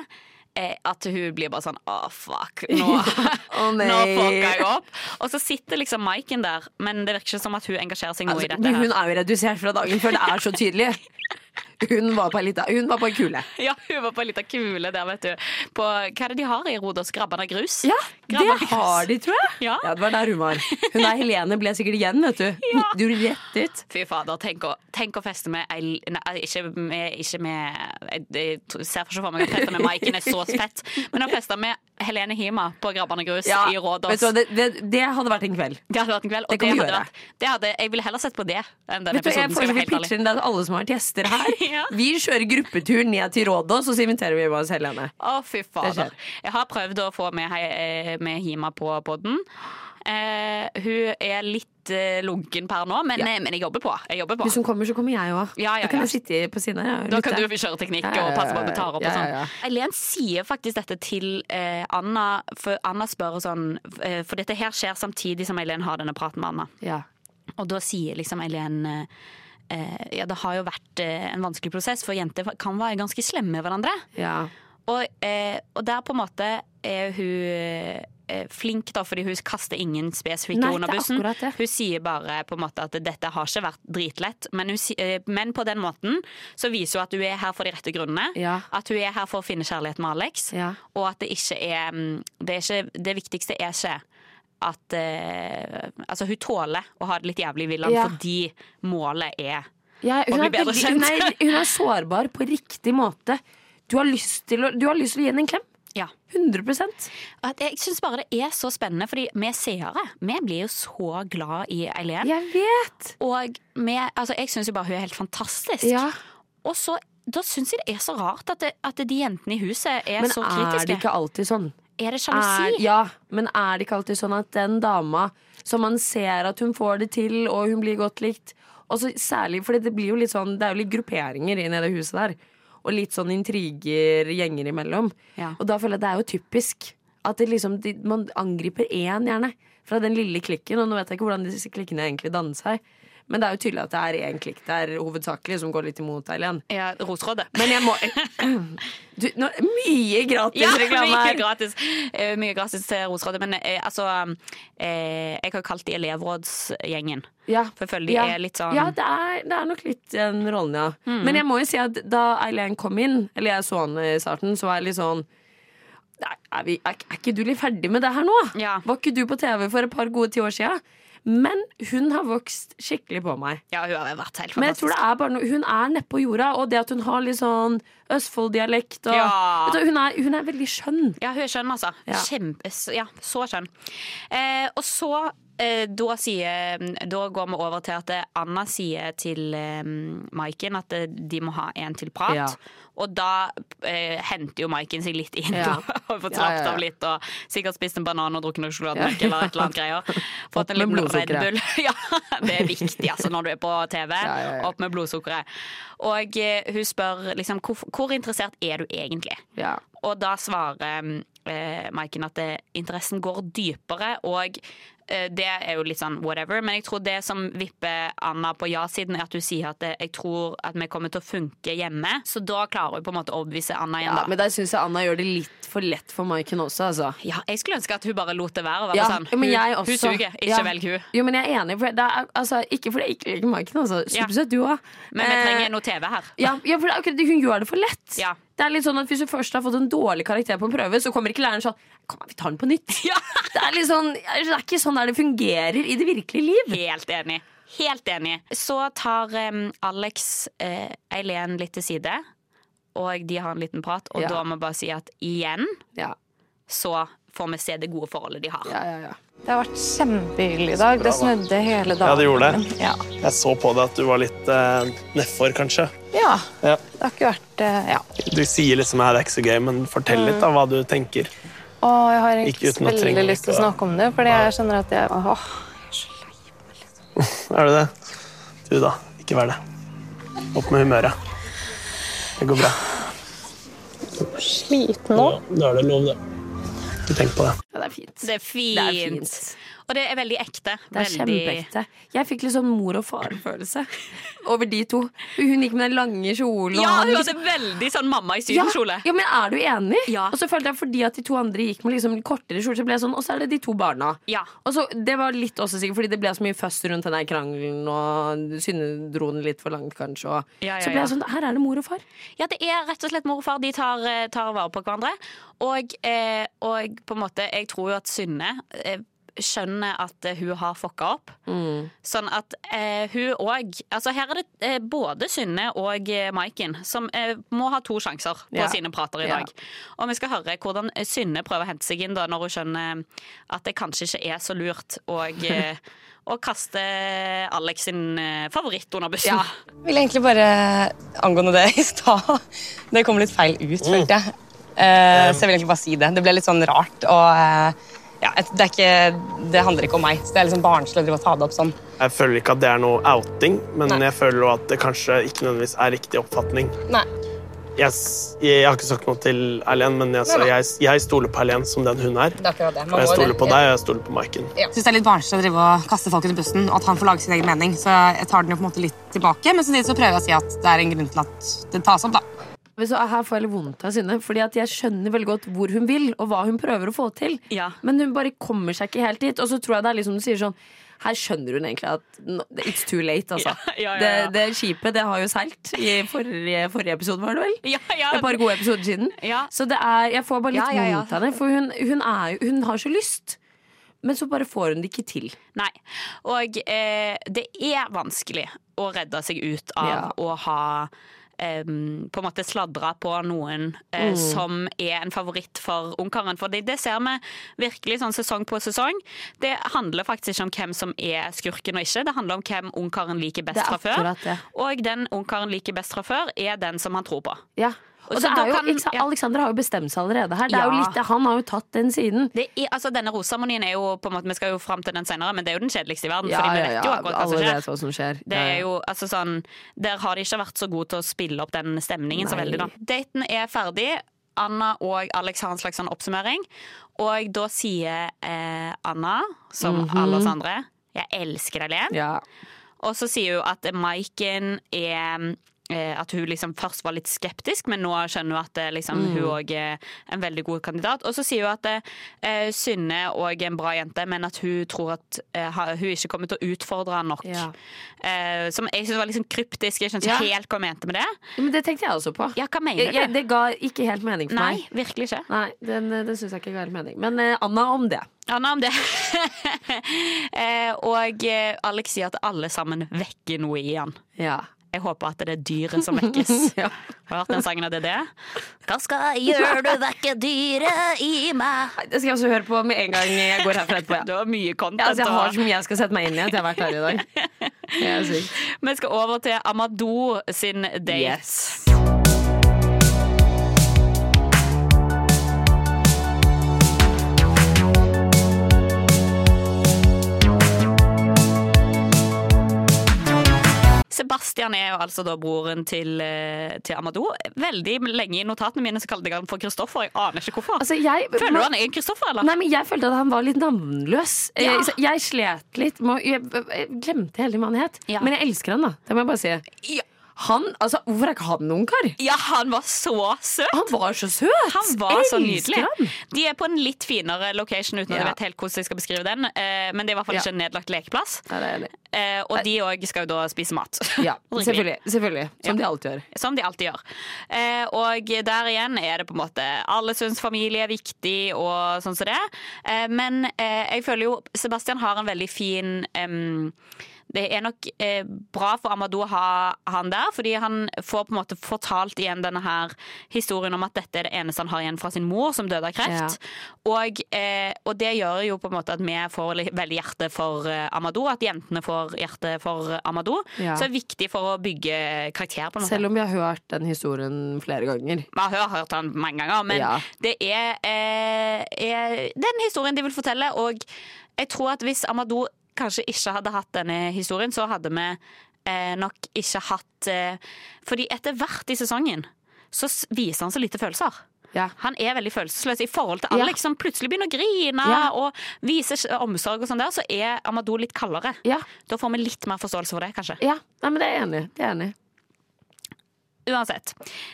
Eh, at hun blir bare sånn Å, fuck. Nå, oh, nå fucka jeg opp. Og så sitter liksom Maiken der, men det virker ikke som at hun engasjerer seg noe i Altså, dette. men her hun er jo redusert fra dagen før. Det er så tydelig. Hun var på ei lita Hun var på ei kule. Ja, hun var på en liten kule der, vet du. På, hva er det de har i Rodos? Grabban av grus? Ja, Grabban det har de, tror jeg. Ja. det var der hun var. Hun der Helene ble sikkert igjen, vet du. Du rett ut. Fy fader, tenk å, tenk å feste med ei Nei, ikke med, ikke med Jeg, ser for meg å feste med Maiken, er så fett. Men å feste med Helene Hima på Grabban av grus i Rådås. vet du det, det, det hadde vært en kveld. Det hadde vært en kveld, og Det det, hadde vært, det hadde, jeg ville heller sett på det enn den Vet du, jeg episoden. Være helt inn det er alle som har vært gjester her. Ja. Vi kjører gruppetur ned til Rådås, og så inviterer vi med oss Helene. Å, fy fader. Jeg har prøvd å få med, eh, med Hima på podden. Eh, hun er litt eh, lunken per nå, men, eh, men jeg jobber på. Jeg jobber på. Hvis hun kommer, så kommer jeg òg. Ja, ja, Da kan ja. jeg sitte på siden her. Da kan du kjøre teknikk Ja, ja, og passe på at vi tar opp og ja, sånn. ja, ja. Eileen sier faktisk dette til eh, Anna, for Anna spør sånn For dette her skjer samtidig som Eileen har denne praten med Anna. Ja. Og da sier liksom Eileen eh, Ja, det har jo vært eh, en vanskelig prosess, for jenter kan være ganske slemme med hverandre. Ja. Og, eh, og der på en måte er hun eh, flink, da, fordi hun kaster ingen spesifikke Nei, under er bussen. Hun sier bare på en måte at dette har ikke vært dritlett, men, hun, eh, men på den måten så viser hun at hun er her for de rette grunnene. Ja. At hun er her for å finne kjærlighet med Alex, Ja. og at det ikke er mm, Det, er ikke, det viktigste er ikke at eh, Altså, hun tåler å ha det litt jævlig i villaen Ja. fordi målet er Ja, hun, bli er bedre veldig, kjent. nei, hun er sårbar på riktig måte. Du har lyst til å, du har lyst til å gi henne en klem. Ja. 100% At jeg syns bare det er så spennende, fordi vi seere vi blir jo så glad i Eileen. Jeg vet! Og vi, altså, jeg syns jo bare hun er helt fantastisk. Ja. Og så da syns jeg det er så rart at, det, at de jentene i huset er Men så er det ikke alltid sånn? Er det sjalusi? ja, men er det ikke alltid sånn at den dama som man ser at hun får det til, og hun blir godt likt og så Særlig for det blir jo litt sånn Det er jo litt grupperinger i det huset der. Og litt sånn intriger gjenger imellom. Ja. Og da føler jeg det er jo typisk. At det liksom, man angriper én, gjerne. Fra den lille klikken. Og nå vet jeg ikke hvordan disse klikkene egentlig danner seg. Men det er jo tydelig at det er én klikk der hovedsakelig som går litt imot Eileen. Ja, Rosrådet. Men jeg må du, nå, Mye gratis Ja, reklame mye her! gratis. Eh, mye gratis til Rosrådet. Men eh, altså eh, Jeg har kalt de elevrådsgjengen. Ja. For jeg føler de ja. er litt sånn Ja, det er, det er nok litt den rollen, ja. Men jeg må jo si at da Eileen kom inn, eller jeg så henne i starten, så var jeg litt sånn er, vi, er, er ikke du litt ferdig med det her nå? Ja. Var ikke du på TV for et par gode ti år sia? Men hun har vokst skikkelig på meg. Ja, hun har vært helt Men jeg tror det er bare noe, hun er nedpå jorda, og det at hun har litt sånn Østfold-dialekt og Ja. du, hun, er, hun er veldig skjønn. Ja, hun er skjønn, altså. Ja. Kjempe, ja, så skjønn. Eh, og så eh, da, sier, da går vi over til at eh, Anna sier til eh, Maiken at eh, de må ha en til prat. Ja. Og da eh, henter jo Maiken seg litt inn Ja. og får Ja, slappet ja, ja. av litt. Og sikkert spist en banan og drukket noe sjokolademelk eller et eller annet greier. Fått en liten Red. Bull. ja, det er viktig altså når du er på TV. Opp med blodsukkeret. Og eh, hun spør liksom hvor, hvor interessert er du egentlig? Ja. Og da svarer eh, Maiken at eh, interessen går dypere, og det er jo litt sånn whatever. Men jeg tror det som vipper Anna på ja-siden, er at hun sier at eh, jeg tror at vi kommer til å funke hjemme. Så da klarer hun på en måte å overbevise Anna igjen, Ja, da. men der syns jeg Anna gjør det litt for lett for Maiken også, altså. Ja, jeg skulle ønske at hun bare lot det være. Ja, sånn, hun, hun suger, ikke Ja. velg hun. Jo, men jeg er enig. For det er, altså, ikke fordi jeg ikke liker Maiken, altså. Supersøt, du òg. Men vi trenger noe TV her. ja, for det, hun gjør det for lett. Ja. Det er litt sånn at Hvis du først har fått en dårlig karakter på en prøve, så kommer ikke læreren sånn Kom, vi tar den på nytt. Ja. Det er sånn, det er ikke sånn der det fungerer i det virkelige liv. Helt enig. Helt enig. Så tar um, Alex uh, Eileen litt til side, og de har en liten prat. Og Ja. da må jeg bare si at igjen Ja, så får vi se det gode forholdet de har. ja, ja, ja. Det har vært kjempehyggelig i dag. Det snudde hele dagen. Ja, det gjorde det. Ja. Jeg så på deg at du var litt eh, nedfor, kanskje. ja. Ja. Det har ikke vært eh, Ja. Du sier liksom at det er ikke så gøy, men fortell litt da, hva du tenker. Og jeg har Ikke veldig lyst til å snakke om det, fordi jeg skjønner at jeg Åh, jeg er så lei. Er du det? Du da, ikke vær det. Opp med humøret. Det går bra. Sliten nå. Ja, da er det lov, det. Ikke tenk på det. ja det er fint. Det er fint. Det er fint. Og det er veldig ekte. Det er veldig... kjempeekte. Jeg fikk litt sånn mor og far-følelse over de to. Hun gikk med den lange kjolen. Ja, hun liksom- hadde veldig sånn mamma i ja, sydenkjole. ja, men er du enig? Ja. Og så følte jeg fordi at de to andre gikk med liksom kortere kjole, så ble jeg sånn, og så er det de to barna. Ja. Og så, Det var litt også sikkert fordi det ble så mye føss rundt den krangelen, og Synne dro den litt for langt, kanskje. Og, Ja, ja, så ble jeg sånn Her er det mor og far. Ja, det er rett og slett mor og far. De tar, eh, tar vare på hverandre. Og, eh, og på en måte, jeg tror jo at Synne eh, skjønner at eh, hun har fucka opp. Sånn at eh, hun òg Altså, her er det eh, både Synne og eh, Maiken som eh, må ha to sjanser på Ja. sine prater i Ja. dag. Og vi skal høre hvordan Synne prøver å hente seg inn da når hun skjønner at det kanskje ikke er så lurt å, eh, å kaste Alex sin eh, favoritt under bussen. Jeg vil egentlig bare angående det i stad Det kom litt feil ut, følte jeg. Eh, så jeg vil egentlig bare si det. Det ble litt sånn rart. Og eh, ja, det, er ikke, det handler ikke om meg. Så det er sånn barnslig å drive og ta det opp sånn. Jeg føler ikke at det er noe outing, men Nei. jeg føler at det kanskje ikke nødvendigvis er riktig oppfatning. Nei. Jeg, jeg har ikke sagt noe til Erlend, men jeg, Nei, jeg, jeg stoler på Erlend som den hun er. Det er det. Og jeg stoler på deg, og jeg stoler på Maiken. Jeg syns det er litt barnslig å drive og kaste folk under bussen, og at han får lage sin egen mening. Så jeg tar den jo på en måte litt tilbake, men samtidig så prøver jeg å si at det er en grunn til at det tas opp. da. Så her får jeg litt vondt av Synne, Fordi at jeg skjønner veldig godt hvor hun vil, og hva hun prøver å få til. Ja. Men hun bare kommer seg ikke helt dit. Og så tror jeg det er liksom du sier sånn Her skjønner hun egentlig at it's too late, altså. Ja, ja, ja. Det, det skipet det har jo seilt i forrige, forrige episode, var det vel? Ja, ja. Et par gode episoder siden. Ja. Så det er, jeg får bare litt vondt av henne. For hun, hun, er, hun har så lyst. Men så bare får hun det ikke til. Nei. Og eh, det er vanskelig å redde seg ut av å ha em, på en måte sladra på noen uh, Mm. som er en favoritt for ungkaren. For det, det ser vi virkelig sånn sesong på sesong. Det handler faktisk ikke om hvem som er skurken og ikke. Det handler om hvem ungkaren liker best fra før. Og den ungkaren liker best fra før, er den som han tror på. Ja. Og Så jo, kan- ja. Alexander har jo bestemt seg allerede her. Er Ja. litt, han har jo tatt den siden. Det er, altså, denne roseseremonien er jo på en måte, Vi skal jo fram til den senere, men det er jo den kjedeligste i verden. fordi vi vet jo akkurat hva som skjer. hva som skjer. Det er jo, altså sånn, Der har de ikke vært så gode til å spille opp den stemningen så veldig. da Daten er ferdig. Anna og Alex har en slags sånn oppsummering. Og da sier eh, Anna, som alle oss andre, 'Jeg elsker deg, Len'. Ja. Og så sier hun at Maiken er eh, At hun liksom først var litt skeptisk, men nå skjønner hun at eh, liksom, Mm. hun òg er en veldig god kandidat. Og så sier hun at eh, Synne òg er en bra jente, men at hun tror at eh, hun ikke kommer til å utfordre han nok. Ja. Eh, som jeg syns var sånn kryptisk. Jeg skjønte Ja. ikke helt hva hun mente med det. Ja, Men det tenkte jeg også på. Ja, hva mener du? det ga ikke helt mening for Nei, meg. virkelig ikke. Nei, Den, den syns jeg ikke ga helt mening. Men eh, Anna om det. Anna om det. eh, og eh, Alex sier at alle sammen vekker noe i han. Ja. Jeg håper at det er dyret som vekkes. Ja. Har du hørt den sangen av det? Hva skal jeg gjøre, du vekker dyret i meg? Det skal jeg også høre på med en gang jeg går herfra etterpå. Ja. Du har mye content. Ja, altså, jeg har så mye jeg skal sette meg inn i at jeg har vært her i dag. Det. Vi skal over til Amadou sin date. Yes. Sebastian er jo altså da broren til, eh, til Amadou. Veldig lenge i notatene mine så kalte jeg han for Kristoffer. Jeg aner ikke hvorfor. Altså, jeg, Føler du han er Kristoffer, eller? Nei, men Jeg følte at han var litt navnløs. Ja. Jeg, jeg slet litt med å Jeg, jeg glemte hele hva han het. Ja. Men jeg elsker han, da. Det må jeg bare si. Ja. Han, altså, Hvorfor er ikke han ungkar? Ja, han var så søt! Han var så søt! Han var så nydelig. han. De er på en litt finere location uten at Ja. jeg vet helt hvordan jeg skal beskrive den. eh, Men det er i hvert fall ikke en nedlagt lekeplass. Det er. Eh, Og de òg skal jo da spise mat. Ja, selvfølgelig. selvfølgelig Som de alltid gjør. Som de alltid gjør. Eh, og der igjen er det på en måte Alle syns familie er viktig, og sånn som det. Eh, men eh, jeg føler jo Sebastian har en veldig fin em, det er nok eh, bra for Amadou å ha han der, fordi han får på en måte fortalt igjen denne her historien om at dette er det eneste han har igjen fra sin mor, som døde av kreft. Og, eh, og det gjør jo på en måte at vi får veldig hjerte for eh, Amadou, at jentene får hjerte for Amadou. Ja. Så det er viktig for å bygge karakter. på måte. Selv om vi har hørt den historien flere ganger. Vi har hørt den mange ganger, men Ja. det er, eh, er den historien de vil fortelle. Og jeg tror at hvis Amadou kanskje ikke hadde hatt denne historien, så hadde vi eh, nok ikke hatt eh, Fordi etter hvert i sesongen så viser han så lite følelser. Ja. Han er veldig følelsesløs i forhold til Ja. Alex, som plutselig begynner å grine Ja. og viser omsorg og sånn der, så er Amadou litt kaldere. Ja. Da får vi litt mer forståelse for det, kanskje. Ja, Nei, men det er jeg enig. Det er enig. Uansett.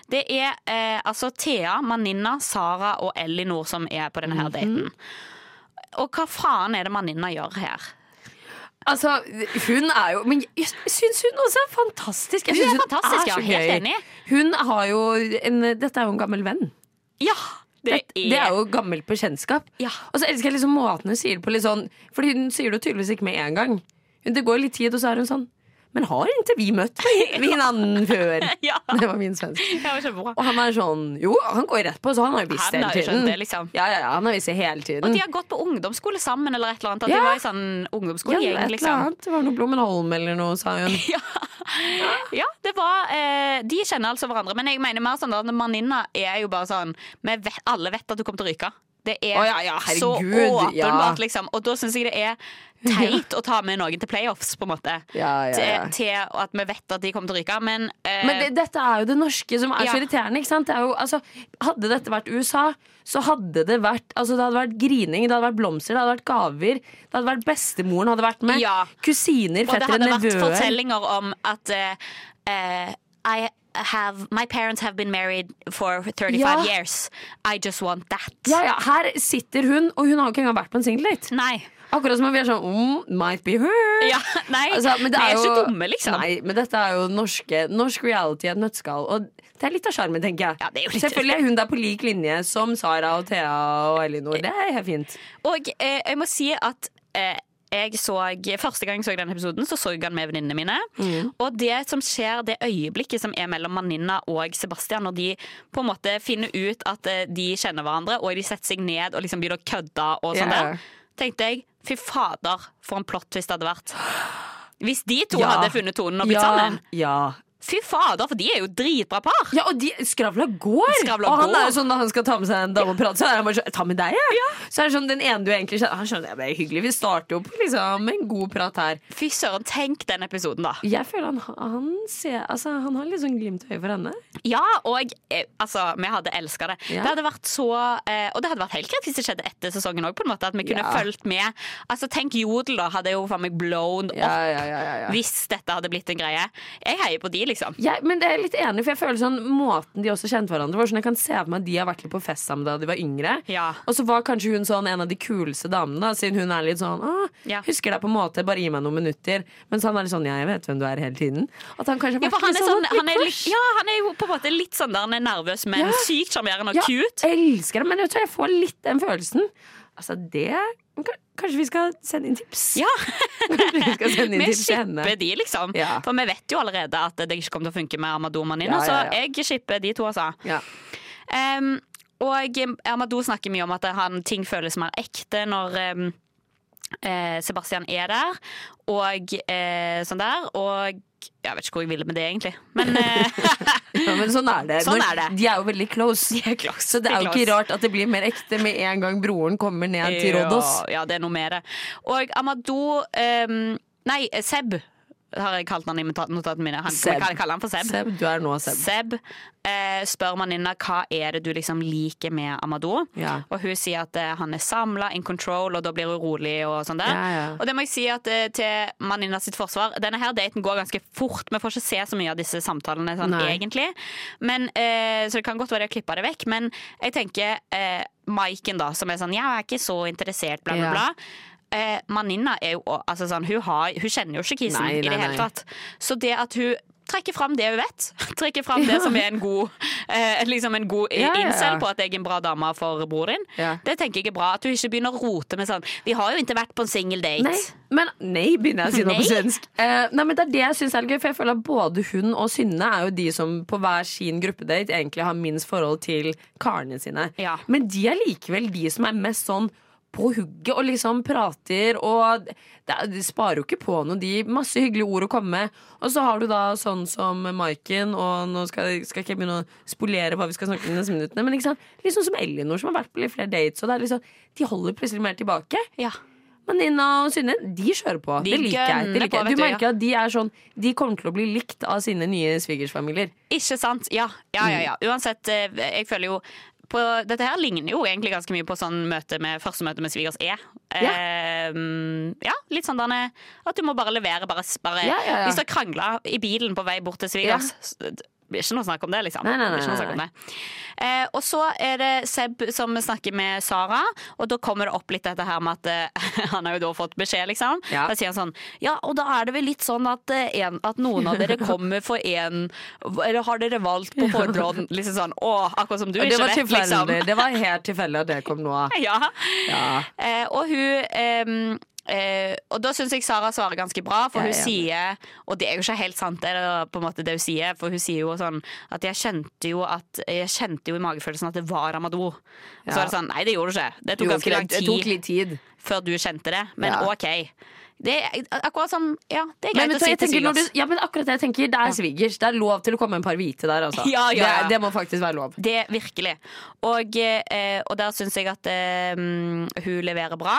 Det er eh, altså Thea, Maninna, Sara og Ellinor som er på denne her Mhm. daten. Og hva faen er det Maninna gjør her? Altså, hun er jo Men jeg syns hun også er fantastisk. Jeg Hun er fantastisk, ja. så Helt enig. Hun har jo en Dette er jo en gammel venn. Ja! Det Det, det er jo gammelt bekjentskap. Ja. Og så elsker jeg liksom måten hun sier det på. Litt sånn, fordi hun sier det tydeligvis ikke med en gang. Det går litt tid, og så er hun sånn Men har ikke vi møtt hverandre før? Ja. Det var min svensk. Ja. Og han er sånn Jo, han går rett på, så han har jo visst hele tiden. det, liksom. Ja, ja, ja, han har visst hele tiden. Og de har gått på ungdomsskole sammen, eller et eller annet. At Ja. de var i sånn ja, ungdomsskolegjeng, eller liksom. Det var noe Blommenholm eller noe, sa hun. Ja, det var eh, De kjenner altså hverandre. Men jeg mener mer sånn at venninna er jo bare sånn vet, Alle vet at du kommer til å ryke. Det er oh, ja, ja, så åpenbart, liksom. Og da syns jeg det er teit å ta med noen til playoffs, på en måte. Ja. Til, til at vi vet at de kommer til å ryke. Men, eh, Men det, dette er jo det norske som er så irriterende. Det er jo, altså, hadde dette vært USA, så hadde det vært altså, Det hadde vært grining, det hadde vært blomster, det hadde vært gaver. Det hadde vært Bestemoren hadde vært med. Kusiner, Og det fettere, hadde vært nevøer. fortellinger om at eh, eh, I have, My parents have been married for 35 Ja. years. I just want that. Ja, ja, her sitter hun, og hun har jo ikke engang vært på en singeldate. Nei. Akkurat som om vi er sånn mm, Might be her. Ja, nei, Altså, men det vi er er jo, ikke dumme, liksom. Nei, men dette er jo norske, norsk reality i et nøtteskall. Og det er litt av sjarmen, tenker jeg. Ja, det er jo litt- Selvfølgelig er hun der på lik linje som Sara og Thea og Elinor. Det er helt fint. Og eh, jeg må si at eh, jeg så, Første gang jeg så denne episoden, så så jeg den med venninnene mine. Mm. Og det som skjer, det øyeblikket som er mellom Maninna og Sebastian, når de på en måte finner ut at eh, de kjenner hverandre, og de setter seg ned og liksom begynner å kødde og sånn yeah. der, tenkte jeg fy fader, for en plott twist det hadde vært. Hvis de to Ja. hadde funnet tonen og blitt ja, sammen. Ja. Fy fader, for de er jo dritbra par! Ja, og de, Skravla går! Skravla og han går. er jo sånn Når han skal ta med seg en dame og prate, så er han bare sånn Ta med deg, jeg! Så er det sånn den ene du egentlig kjenner Han skjønner det er hyggelig. Vi starter jo på liksom en god prat her. Fy søren, tenk den episoden, da. Jeg føler han, han ser Altså, han har litt sånn glimt i øyet for henne. Ja, og eh, altså, vi hadde elska det. Ja. Det hadde vært så eh, Og det hadde vært helt greit hvis det skjedde etter sesongen òg, på en måte. At vi kunne Ja. fulgt med. Altså, tenk Jodel, da. Hadde jo faen meg blown Ja, opp ja, ja, ja, ja. hvis dette hadde blitt en greie. Jeg heier på de, liksom. Jeg, men det er litt enig, for jeg føler sånn måten de også kjente hverandre var sånn Jeg kan se for meg at de har vært litt på fest sammen da de var yngre. Ja. Og så var kanskje hun sånn en av de kuleste damene, da, siden hun er litt sånn Ja. husker deg på en måte, bare gi meg noen minutter. Mens han er litt sånn Ja, jeg vet hvem du er hele tiden. At han kanskje har vært ja, han litt sånn, sånn, han, litt, ja, han er jo på en måte litt sånn der han er nervøs, men sykt sjarmerende og cute. Jeg elsker det, men jeg tror jeg får litt den følelsen. Altså, det Kanskje vi skal sende inn tips? Ja, vi shipper de, liksom. Ja. For vi vet jo allerede at det ikke kommer til å funke med Amadou Manino, Ja, ja, ja. så jeg shipper de to, altså. Ja. Um, og Amadou snakker mye om at han, ting føles mer ekte når um, Sebastian er der, og eh, sånn der. Og jeg vet ikke hvor jeg ville med det, egentlig. Men eh, ja, men sånn er det. Sånn Når- er det. De er jo veldig close. De er close, Så det er jo ikke rart at det blir mer ekte med en gang broren kommer ned til Rådås. Ja, ja, det er noe med det. Og Amadou um, Nei, Seb har jeg kalt han i notatene mine. Han, Seb. Jeg kalle han for Seb. Seb, du er nå Seb. Seb eh, spør Maninna hva er det du liksom liker med Amadou. Ja. Og hun sier at eh, han er samla, in control, og da blir hun rolig. Og sånn der Ja, ja. Og det må jeg si at eh, til Maninna sitt forsvar Denne her daten går ganske fort. Vi får ikke se så mye av disse samtalene sånn, egentlig. Men, eh, så det kan godt være har klippa det vekk. Men jeg tenker eh, Maiken, da, som er sånn Ja, jeg er ikke så interessert, bla, bla, bla. Eh, Maninna er jo altså sånn, hun, har, hun kjenner jo ikke kisen Nei, i det hele tatt. Så det at hun trekker fram det hun vet, trekker fram det som er en god, eh, liksom en god Ja, ja, incel på at jeg er en bra dame for bror din, det tenker jeg er bra. At hun ikke begynner å rote med sånn Vi har jo ikke vært på en single date. Nei, men nei, begynner jeg å si noe på svensk. Eh, nei, men Det er det jeg syns er gøy, for jeg føler at både hun og Synne er jo de som på hver sin gruppedate egentlig har minst forhold til karene sine. Ja. Men de er likevel de som er mest sånn på hugget og liksom prater og det, De sparer jo ikke på noe, de. Masse hyggelige ord å komme med. Og så har du da sånn som Maiken, og nå skal, skal ikke jeg begynne å spolere hva vi skal snakke om de neste minuttene, men liksom, liksom som Elinor, som har vært på litt flere dates, og det er liksom, de holder plutselig mer tilbake. Ja. Men Nina og Synne, de kjører på. De det liker jeg. Det liker jeg. Du du, merker at de er sånn De kommer til å bli likt av sine nye svigersfamilier. Ikke sant? Ja, ja, ja. ja. Mm. Uansett, eh, jeg føler jo på, dette her ligner jo egentlig ganske mye på sånn møte med, første møte med svigers er. Eh, ja, litt sånn derne, at du må bare levere. Bare, bare, Ja, ja, ja. Hvis du har krangla i bilen på vei bort til svigers blir ikke noe snakk om det, liksom. Nei, nei, nei, Det om det. Eh, og så er det Seb som snakker med Sara, og da kommer det opp litt dette her med at eh, han har jo da fått beskjed, liksom. Ja. Da sier han sånn Ja, og da er det vel litt sånn at, eh, en, at noen av dere kommer for én Eller har dere valgt på forhånd? Liksom sånn Å, akkurat som du ikke vet, liksom. Det var helt tilfeldig at det kom nå. Ja. Ja. Eh, og hun eh, Og da syns jeg Sara svarer ganske bra, for Ja, hun ja. sier Og det er jo ikke helt sant, det på en måte det hun sier, for hun sier jo sånn at jeg kjente jo at Jeg kjente jo i magefølelsen at det var Amadou. Så Ja. er det sånn Nei, det gjorde du ikke. Det tok ganske lang tid tid. før du kjente det, men. OK. Det er akkurat som Ja, det er Men, greit vet å si til svigers. ja, men akkurat det jeg tenker, det er svigers. Det er lov til å komme en par hvite der, altså. Ja, ja, ja. Det, det må faktisk være lov. Det virkelig. Og, eh, og der syns jeg at eh, hun leverer bra.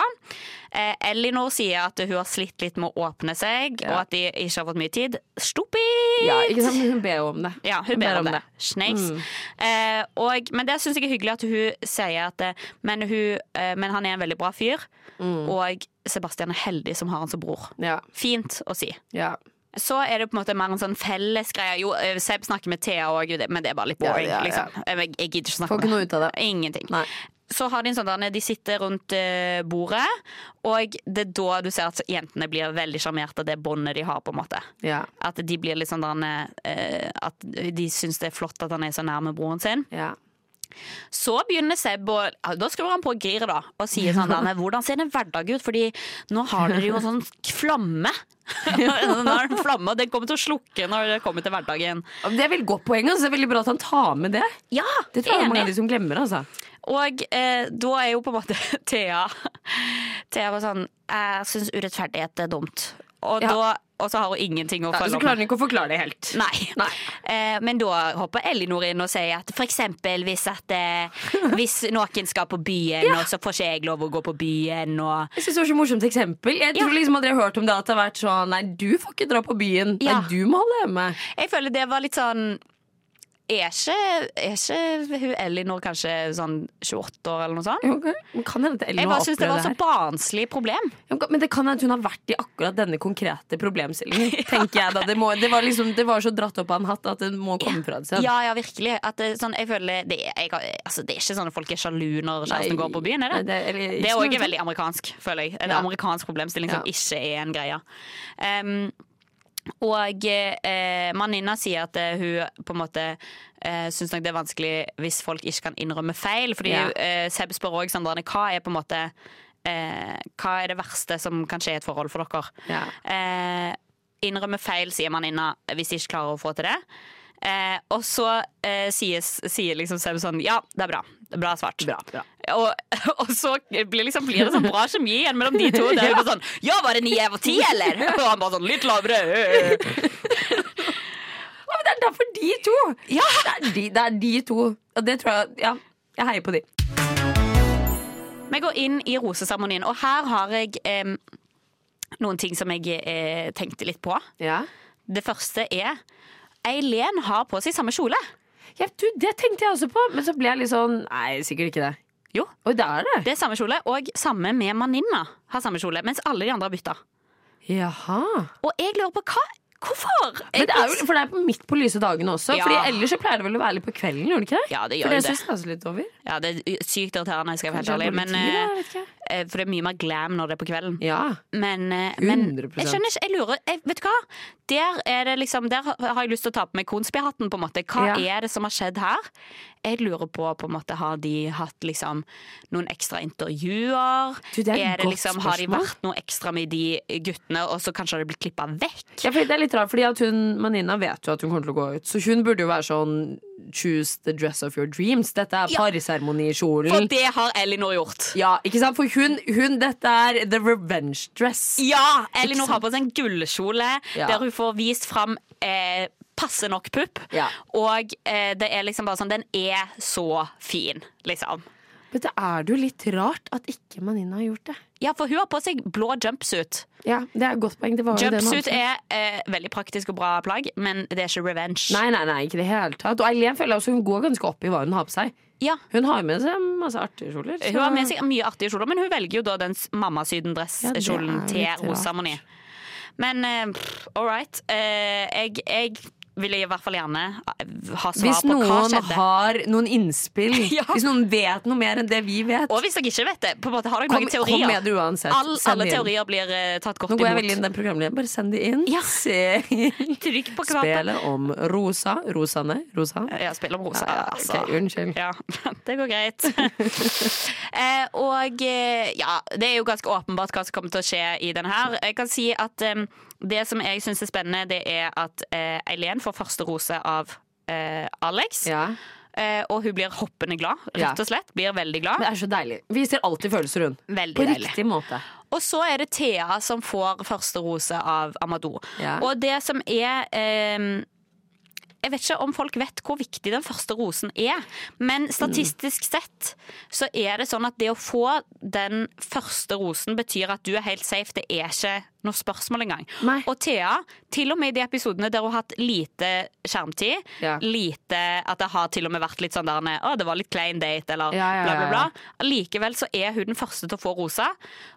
Eh, Elinor sier at hun har slitt litt med å åpne seg, og at de ikke har fått mye tid. Stupid! Ja, ikke sant? Hun ber om det. Ja, hun ber om det. Snakes. Mm. Eh, og, men det syns jeg er hyggelig at hun sier at men, hun, men han er en veldig bra fyr, Mm. og Sebastian er heldig som har han som bror. Ja. Fint å si. Ja. Så er det på en måte mer en sånn fellesgreie. Jo, eh, Seb snakker med Thea òg, men det er bare litt boring. Ja. Liksom. Jeg, jeg gidder ikke snakke Får ikke noe ut av det. Ingenting. Nei. Så har de en sånn der, de sitter rundt eh, bordet, og det er da du ser at jentene blir veldig sjarmert av det båndet de har. på en måte Ja. At de blir litt sånn der, eh, At de syns det er flott at han er så nærme broren sin. ja. Så begynner Seb å ja, Da skrur han på giret da og sier sånn der, Hvordan ser en hverdag ut? Fordi nå har dere jo en sånn flamme. Nå er det en flamme, og den kommer til å slukke når det kommer til hverdagen. Det er veldig godt poeng. Altså. Det er veldig bra at han tar med det. Ja, Det tror jeg mange av de som glemmer. Altså. Og eh, da er jo på en måte Thea Thea var sånn Jeg syns urettferdighet er dumt. Og, Ja. da, og så har hun ingenting å Ja, følge så klarer hun ikke å forklare det helt. Nei. Nei. Eh, men da hopper Elinor inn og sier at eksempel hvis, at, eh, hvis noen skal på byen, og så får ikke jeg lov å gå på byen, og Jeg synes det var så morsomt eksempel. Jeg tror Ja. liksom aldri jeg har hørt om det at det har vært sånn Nei, du får ikke dra på byen. Ja. Nei, du må holde hjemme. Jeg føler det var litt sånn er ikke, er ikke hun Elinor kanskje sånn 28 år eller noe sånt? Ok, Men kan hende at Jeg bare syns det var så barnslig problem. Men det kan hende hun har vært i akkurat denne konkrete problemstillingen. Tenker jeg da det, må, det, var liksom, det var så dratt opp av en hatt at det må komme fra et sted. Ja, ja, virkelig. Det, sånn, jeg føler det er, jeg, altså, det er ikke sånn at folk er sjalu når kjæresten går på byen, er det? Nei, det- Det er òg veldig amerikansk, føler jeg. En Ja. amerikansk problemstilling som ikke er en greie. Um, og eh, Maninna sier at eh, hun på en måte eh, syns nok det er vanskelig hvis folk ikke kan innrømme feil. Fordi Ja. eh, Seb spør òg Sandrane hva er på en måte eh, Hva er det verste som kan skje i et forhold for dere? Ja. Eh, innrømme feil, sier Maninna, hvis de ikke klarer å få til det. Eh, og så eh, sier, sier liksom Seb sånn Ja, det er bra. Bra svart. Bra, bra. Og, og så blir, liksom, blir det sånn bra kjemi igjen mellom de to. Det er bare sånn Ja, var det ni av ti, eller? Og han bare sånn litt lavere. Men det er derfor de to! Ja. Det, er de, det er de to. Og det tror jeg Ja, jeg heier på de. Vi går inn i roseseremonien, og her har jeg eh, noen ting som jeg eh, tenkte litt på. Ja. Det første er Eileen har på seg samme kjole. Ja, du, det tenkte jeg også på, men så ble jeg litt sånn Nei, sikkert ikke det. Jo, Oi, det er det. det er samme kjole, og samme med Maninna har samme kjole, mens alle de andre har bytta. Jaha. Og jeg lurer på hva Hvorfor? Men det er jo, for det er på midt på lyse dagene også. Ja. Fordi Ellers så pleier det vel å være litt på kvelden? gjør det ikke det? Ja, det gjør jo det. også litt over. Ja, det er sykt irriterende, jeg skal være helt ærlig. Men, tid, eh, eh, for det er mye mer glam når det er på kvelden. Ja. Men, eh, men 100%. jeg skjønner ikke, jeg lurer jeg, Vet du hva? Der, er det liksom, der har jeg lyst til å ta på meg Konsby-hatten. på en måte Hva Ja. er det som har skjedd her? Jeg lurer på, på en måte Har de hatt liksom noen ekstra intervjuer? Du, det er er det liksom, Har de vært noe ekstra med de guttene, og så kanskje har de blitt klippa vekk? Ja, for det er litt rart, fordi at hun, Manina vet jo at hun kommer til å gå ut. Så hun burde jo være sånn Choose the dress of your dreams. Dette er Ja. For det har Elinor gjort. Ja, ikke sant? For hun, hun, dette er the revenge dress. Ja! Elinor har på seg en gullkjole Ja. der hun får vist fram eh, passe nok pupp. Ja. Og eh, det er liksom bare sånn Den er så fin, liksom. Men det er det jo litt rart at ikke Manina har gjort det. Ja, for hun har på seg blå jumpsuit. Ja, det er et godt poeng. Jumpsuit er eh, veldig praktisk og bra plagg, men det er ikke revenge. Nei, nei, nei, ikke det hele tatt. Og Eileen føler også hun går ganske opp i hva hun har på seg. Ja. Hun har med seg masse artige kjoler. så- Hun har med seg mye artige kjoler, men hun velger jo da den Ja, mammasydendresskjolen er til rart. Men uh, all right. Uh, jeg, jeg ville i hvert fall gjerne ha svar Hvis på hva skjedde. Hvis noen har noen innspill, Ja. hvis noen vet noe mer enn det vi vet Og hvis dere ikke vet det, på en måte har dere Kom, noen kom med det uansett. All, alle teorier blir uh, tatt godt Nå går jeg veldig inn i den programlederen. Bare send de inn. Ja. Se Trykk på knappen. Spillet om rosa. Rosane. Rosa. Ja, spill om rosa. Ja, altså. okay, unnskyld. Ja, det går greit. eh, og eh, ja, det er jo ganske åpenbart hva som kommer til å skje i denne her. Jeg kan si at eh, det som jeg syns er spennende, det er at eh, Eileen får første rose av eh, Alex. Ja. Eh, og hun blir hoppende glad, rett og slett. Blir veldig glad. Det er så deilig. Viser alltid følelser, hun. Veldig På deilig. riktig måte. Og så er det Thea som får første rose av Amadou. Ja. Og det som er eh, Jeg vet ikke om folk vet hvor viktig den første rosen er, men statistisk sett så er det sånn at det å få den første rosen betyr at du er helt safe. Det er ikke noe spørsmål engang. Og Thea, til og med i de episodene der hun har hatt lite skjermtid, Ja. lite At det har til og med vært litt sånn der Å, det var litt klein date, eller Ja, ja, bla, bla, bla. Likevel så er hun den første til å få rosa.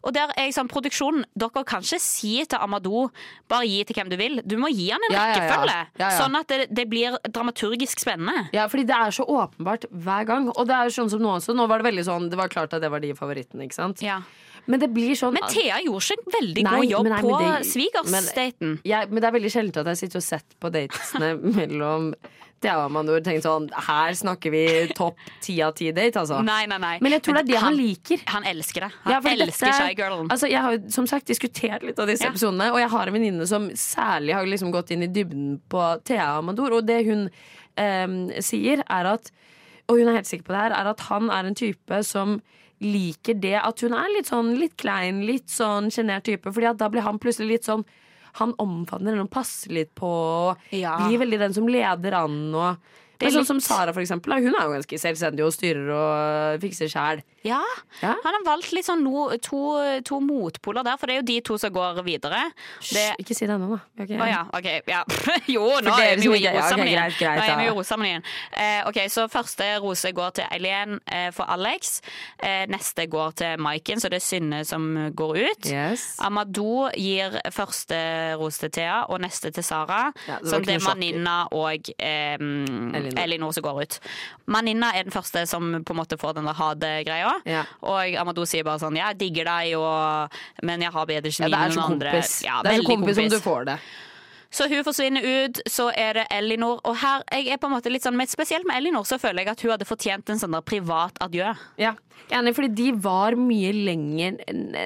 Og der er jeg sånn, produksjonen, dere kan ikke si til Amadou bare gi til hvem du vil. Du må gi han en rekkefølge, sånn at det, det blir dramaturgisk spennende. Ja, fordi det er så åpenbart hver gang. Og det er jo sånn som nå også. Nå var det veldig sånn Det var klart at det var de favorittene, ikke sant? Ja. Men det blir sånn Men Thea gjorde ikke en veldig Nei, god jobb nei, på svigersdaten. Men, men det er veldig sjelden at jeg sitter og sett på datesene mellom Thea og Amandor, og tenker sånn Her snakker vi topp ti av ti date, altså. Nei, nei, nei. Men jeg tror det er det han liker. Han elsker det. Han Ja, elsker dette- Shy Girlen. Altså, jeg har jo som sagt diskutert litt av disse Ja. episodene, og jeg har en venninne som særlig har liksom gått inn i dybden på Thea og Amandor, og det hun em, sier, er at Og hun er helt sikker på det her, er at han er en type som liker det at hun er litt sånn litt klein, litt sånn sjenert type, Fordi at da blir han plutselig litt sånn han omfavner henne og passer litt på, Ja. blir veldig den som leder an. Og, men sånn som Sara, for eksempel. Hun er jo ganske selvstendig og styrer og fikser sjæl. Ja, Ja. han har valgt litt sånn no, to, to motpoler der, for det er jo de to som går videre. Det, Ikke si det ennå, da. Okay, oh, ja, Okay, Ja. Jo, nå er vi jo i ikke- ja, ok, greit, greit, Nå er vi jo i. Eh, ok, så første rose går til Eileen eh, for Alex. Eh, neste går til Maiken, så det er Synne som går ut. Yes. Amadou gir første rose til Thea, og neste til Sara. Ja, det som det er Manninna. Maninna og eh, Elinor. Elinor. som går ut. Maninna er den første som på en måte får den der ha-det-greia. Ja. Og Amadou sier bare sånn jeg digger deg, og, men jeg har bedre Ja, kjemi det er enn noen andre. kompis. Ja, det er så kompis, kompis, som du får det. Så hun forsvinner ut, så er det Elinor. Og her, jeg er på en måte litt sånn, men Spesielt med Elinor så føler jeg at hun hadde fortjent en sånn der privat adjø. Ja, Enig, fordi de var mye lenger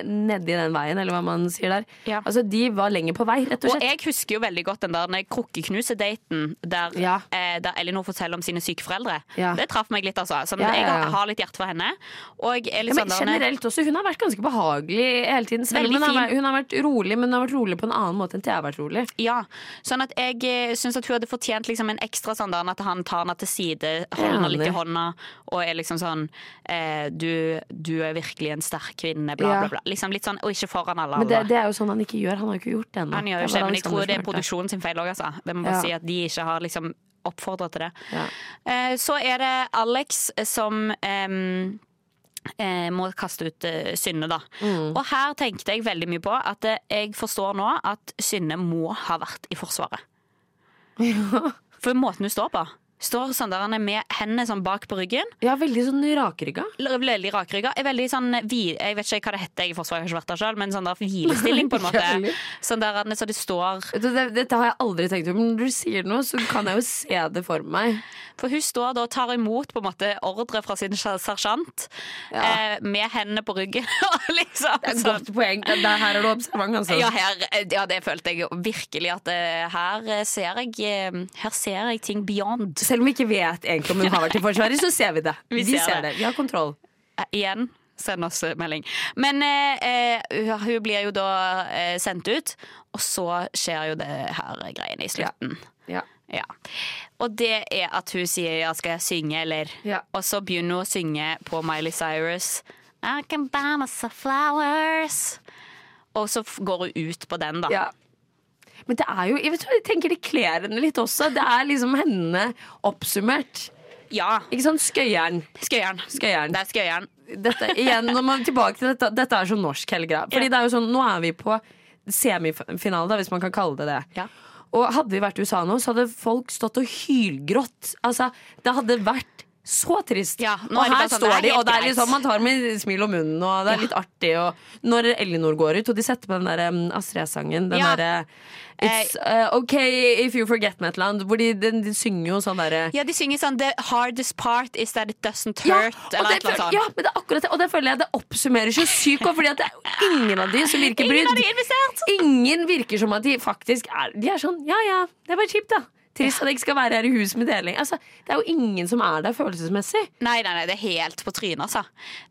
nedi den veien, eller hva man sier der. Ja. Altså, De var lenger på vei, rett og Og jeg husker jo veldig godt den der krukkeknuse-daten der, Ja. eh, der Elinor forteller om sine syke foreldre. Ja. Det traff meg litt, altså. Sånn, Jeg har- litt hjerte for henne. Og jeg er litt ja, men sånn generelt også, Hun har vært ganske behagelig hele tiden. Selv om hun hun har vært rolig, men hun har vært rolig på en annen måte enn Thea har vært rolig. Ja, sånn at jeg eh, syns at hun hadde fortjent liksom en ekstra sånn der at han tar henne til side, holder henne litt i hånda og er liksom sånn eh, du, du er virkelig en sterk kvinne, bla, Ja. bla, bla. Liksom litt sånn, Og ikke foran alle Men det, det er jo sånn han ikke gjør. Han har ikke gjort det ennå. Han gjør jo ikke men jeg tror det er produksjonen sin feil òg, altså. Det må bare Ja. si at de ikke har liksom oppfordra til det. Ja. Eh, så er det Alex som em, eh, må kaste ut eh, Synne, da. Mm. Og her tenkte jeg veldig mye på at eh, jeg forstår nå at Synne må ha vært i Forsvaret. For måten hun står på. Står sånn der han er med hendene sånn bak på ryggen. Ja, veldig sånn rakrygga. Veldig rakrygga. Er veldig sånn Jeg vet ikke hva det heter, i Forsvaret, jeg har ikke vært der selv, men sånn der hvilestilling, på en måte. Sånn der han- så det står Dette, dette har jeg aldri tenkt på, men når du sier noe, så kan jeg jo se det for meg. For hun står da og tar imot på en måte ordre fra sin ser- sersjant Ja. eh, med hendene på ryggen. liksom, Det er et sånn. godt poeng. Det, det, her er du observant, altså. Ja, her, ja, det følte jeg virkelig at eh, her eh, ser jeg eh, Her ser jeg ting beyond. Selv om vi ikke vet egentlig om hun har vært i Forsvaret, så ser vi det. Vi Vi, ser ser det. det. Vi har kontroll. Eh, igjen, send oss eh, melding. Men eh, eh, hun blir jo da eh, sendt ut, og så skjer jo det her greiene i slutten. Ja. Ja. Og det er at hun sier ja, skal jeg synge, eller? Ja. Og så begynner hun å synge på Miley Cyrus. I can buy myself flowers. Og så går hun ut på den, da. Ja. Men det er jo, jeg, vet, jeg tenker det kler henne litt også. Det er liksom henne oppsummert. Ja. Ikke sant? Skøyeren. Skøyeren. Skøyeren. Det er skøyeren. Dette, igjen, når man tilbake til dette, dette er så norsk hele greia. Fordi Ja. det er jo sånn, nå er vi på semifinale, da, hvis man kan kalle det det. Ja. Og hadde vi vært i USA nå, så hadde folk stått og hylgrått. Altså, det hadde vært så trist. Ja, og er her sånn, står det de, og det er liksom, man tar med smil om munnen, og det er Ja. litt artig. Og når Ellinor går ut, og de setter på den der um, Astrid S-sangen, den Ja. derre It's uh, okay if you forget me et eller annet, hvor de, de, de synger jo sånn derre Ja, de synger sånn The hardest part is that it doesn't Ja, hurt. og eller et eller ja, men det er akkurat det. Og det føler jeg det oppsummerer så sykt godt, fordi det er ingen av de som virker Ingen brydd. investert! Ingen virker som at de faktisk er De er sånn ja ja, det er bare kjipt, da. Trist at jeg ikke skal være her i huset med deling. Altså, det er jo ingen som er der følelsesmessig. Nei, nei, nei, det er helt på trynet, altså.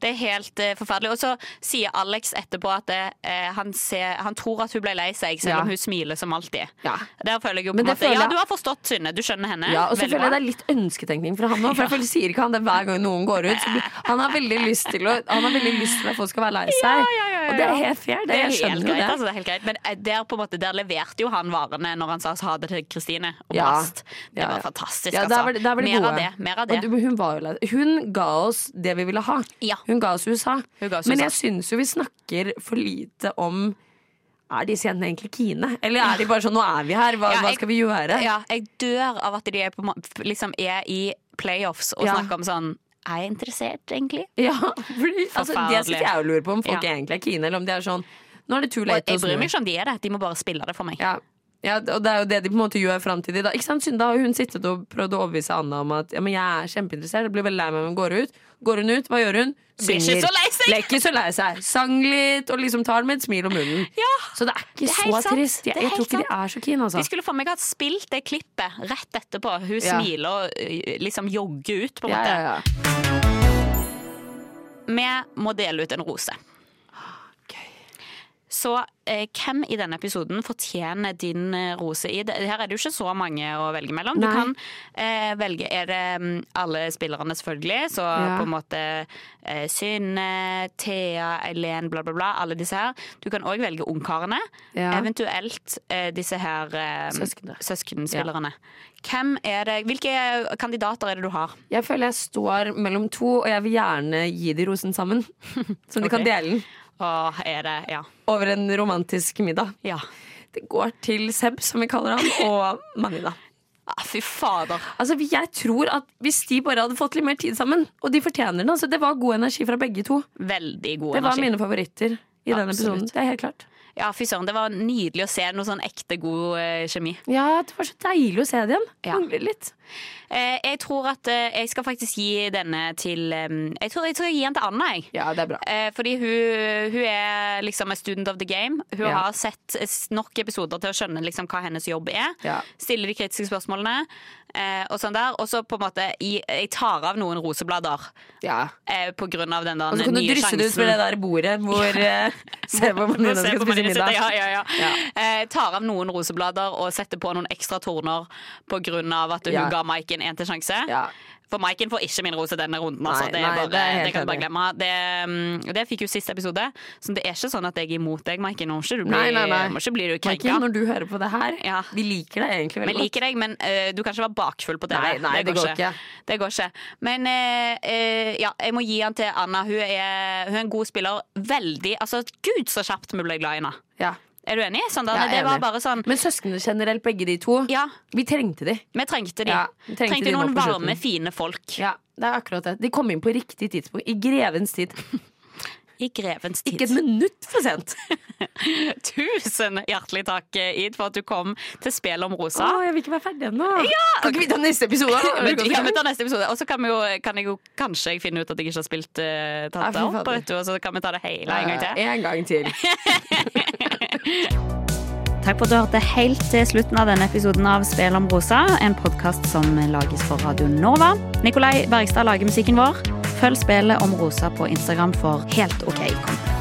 Det er helt uh, forferdelig. Og så sier Alex etterpå at det, uh, han, ser, han tror at hun ble lei seg, selv Ja. om hun smiler som alltid. Ja. Der føler jeg jo på en måte føler Ja, du har forstått, Synne. Du skjønner henne. Ja, og så føler jeg det er litt ønsketenkning fra han òg. For jeg sier ikke han det hver gang noen går ut. Så han har veldig lyst til å Han har veldig lyst til at folk skal være lei seg. ja, ja, ja, Og det er helt fair. Det, Det er jeg helt skjønner jo det. altså, det er helt greit. Men eh, der, på en måte, der leverte jo han varene når han sa ha det til Kristine og Ja. Det var fantastisk, Ja, altså. der var der var mer av det. Mer av det. du- hun, var jo hun ga oss det vi ville ha. Ja. Hun ga oss USA. Ga oss Men USA. jeg syns jo vi snakker for lite om Er disse jentene egentlig kine? Eller er de bare sånn 'nå er vi her, hva, Ja, hva skal vi gjøre'? Ja, jeg dør av at de er, på, liksom er i playoffs og Ja. snakker om sånn Er jeg interessert, egentlig? Ja, fordi, altså, det syns jeg lurer på om folk Ja. egentlig er kine, eller om de er sånn Nå er det too late jeg bryr meg ikke om de er det, de må bare spille det for meg. Ja. ja, og det er jo det de på en måte gjør fram til de da. Ikke sant? Siden Da har hun sittet og prøvd å overbevise Anna om at ja, men jeg er kjempeinteressert. Jeg blir veldig lei meg om hun går ut. Går hun ut, hva gjør hun? Seg. Ble ikke så lei seg. Sang litt og liksom tar med et smil om munnen. Ja, Så det er ikke det er så sant. trist. Jeg, jeg tror ikke ikke de er så keen, altså. De skulle for meg ha spilt det klippet rett etterpå. Hun Ja. smiler og liksom jogger ut, på en måte. ja, ja. Vi må dele ut en rose. Så eh, hvem i denne episoden fortjener din eh, rose i? Det, her er det jo ikke så mange å velge mellom. Du kan eh, velge Er det mm, alle spillerne, selvfølgelig? Så Ja. på en måte eh, Synne, Thea, Eileen, bla, bla, bla. Alle disse her. Du kan òg velge ungkarene. Ja. Eventuelt eh, disse her eh, søskenspillerne. Hvem er det, hvilke kandidater er det du har? Jeg føler jeg står mellom to, og jeg vil gjerne gi de rosen sammen. Så de kan dele den Er det Ja. over en romantisk middag. ja. Det går til Seb, som vi kaller han, og Manida. Ah, fy fader. Altså, jeg tror at Hvis de bare hadde fått litt mer tid sammen, og de fortjener den altså, Det var god energi fra begge to. Veldig god energi Det var mine favoritter i den Absolutt. episoden. Det er helt klart. Ja, fy søren. Det var nydelig å se noe sånn ekte god eh, kjemi. Ja, det var så deilig å se det igjen. Ja. Mangler litt. Eh, jeg tror at eh, jeg skal faktisk gi denne til eh, jeg, tror, jeg tror jeg gir den til Anna, jeg. Ja, det er bra. Eh, fordi hun, hun er liksom a student of the game. Hun Ja. har sett s- nok episoder til å skjønne liksom hva hennes jobb er. Ja. Stille de kritiske spørsmålene. Eh, og sånn der. Og så på en måte i, Jeg tar av noen roseblader Ja. eh, på grunn av den der Og så kan du nye drysse det ut sjansen. for det der bordet hvor eh, Se hvor Nina skal spise middag. Ja, ja, ja. Ja. Eh, tar av noen roseblader og setter på noen ekstra torner på grunn av at hun Ja. ga Maiken en til sjanse. Ja. For Maiken får ikke min rose denne runden. Altså. Nei, det, er nei, bare, det det kan du bare glemme. Det, mm, det fikk jo siste episode, så det er ikke sånn at jeg er imot deg, Maiken. Nå må ikke du bli, Nei, ikke Maiken, når du hører på det her, Ja. vi liker deg egentlig veldig godt. liker deg, men uh, du kan ikke være bakfull på TV. Nei, nei, det går ikke. Det går ikke. Men uh, uh, ja, jeg må gi han til Anna. Hun er, hun er en god spiller. Veldig Altså, gud så kjapt vi ble glad i henne. Ja. Er du enig? Sånn, er det var enig. bare sånn Men søsknene generelt, begge de to, Ja, vi trengte de. vi trengte de. Ja, vi trengte trengte, de noen varme, fine folk. Ja, det er akkurat det. De kom inn på riktig tidspunkt. I grevens tid. I grevens tid. Ikke et minutt for sent. Tusen hjertelig takk, Id, for at du kom til Spel om rosa. Å, jeg vil ikke være ferdig ennå. Kan ikke vi ta neste episode? Men vi kan ta neste episode Og så kan, kan jeg jo kanskje jeg finne ut at jeg ikke har spilt uh, tatt det opp. og så kan vi ta det hele en gang til. En gang til. Takk for at du hørte helt til slutten av denne episoden av Spel om rosa, en podkast som lages for Radio Nova. Nikolai Bergstad lager musikken vår. Følg Spelet om rosa på Instagram for helt OK content.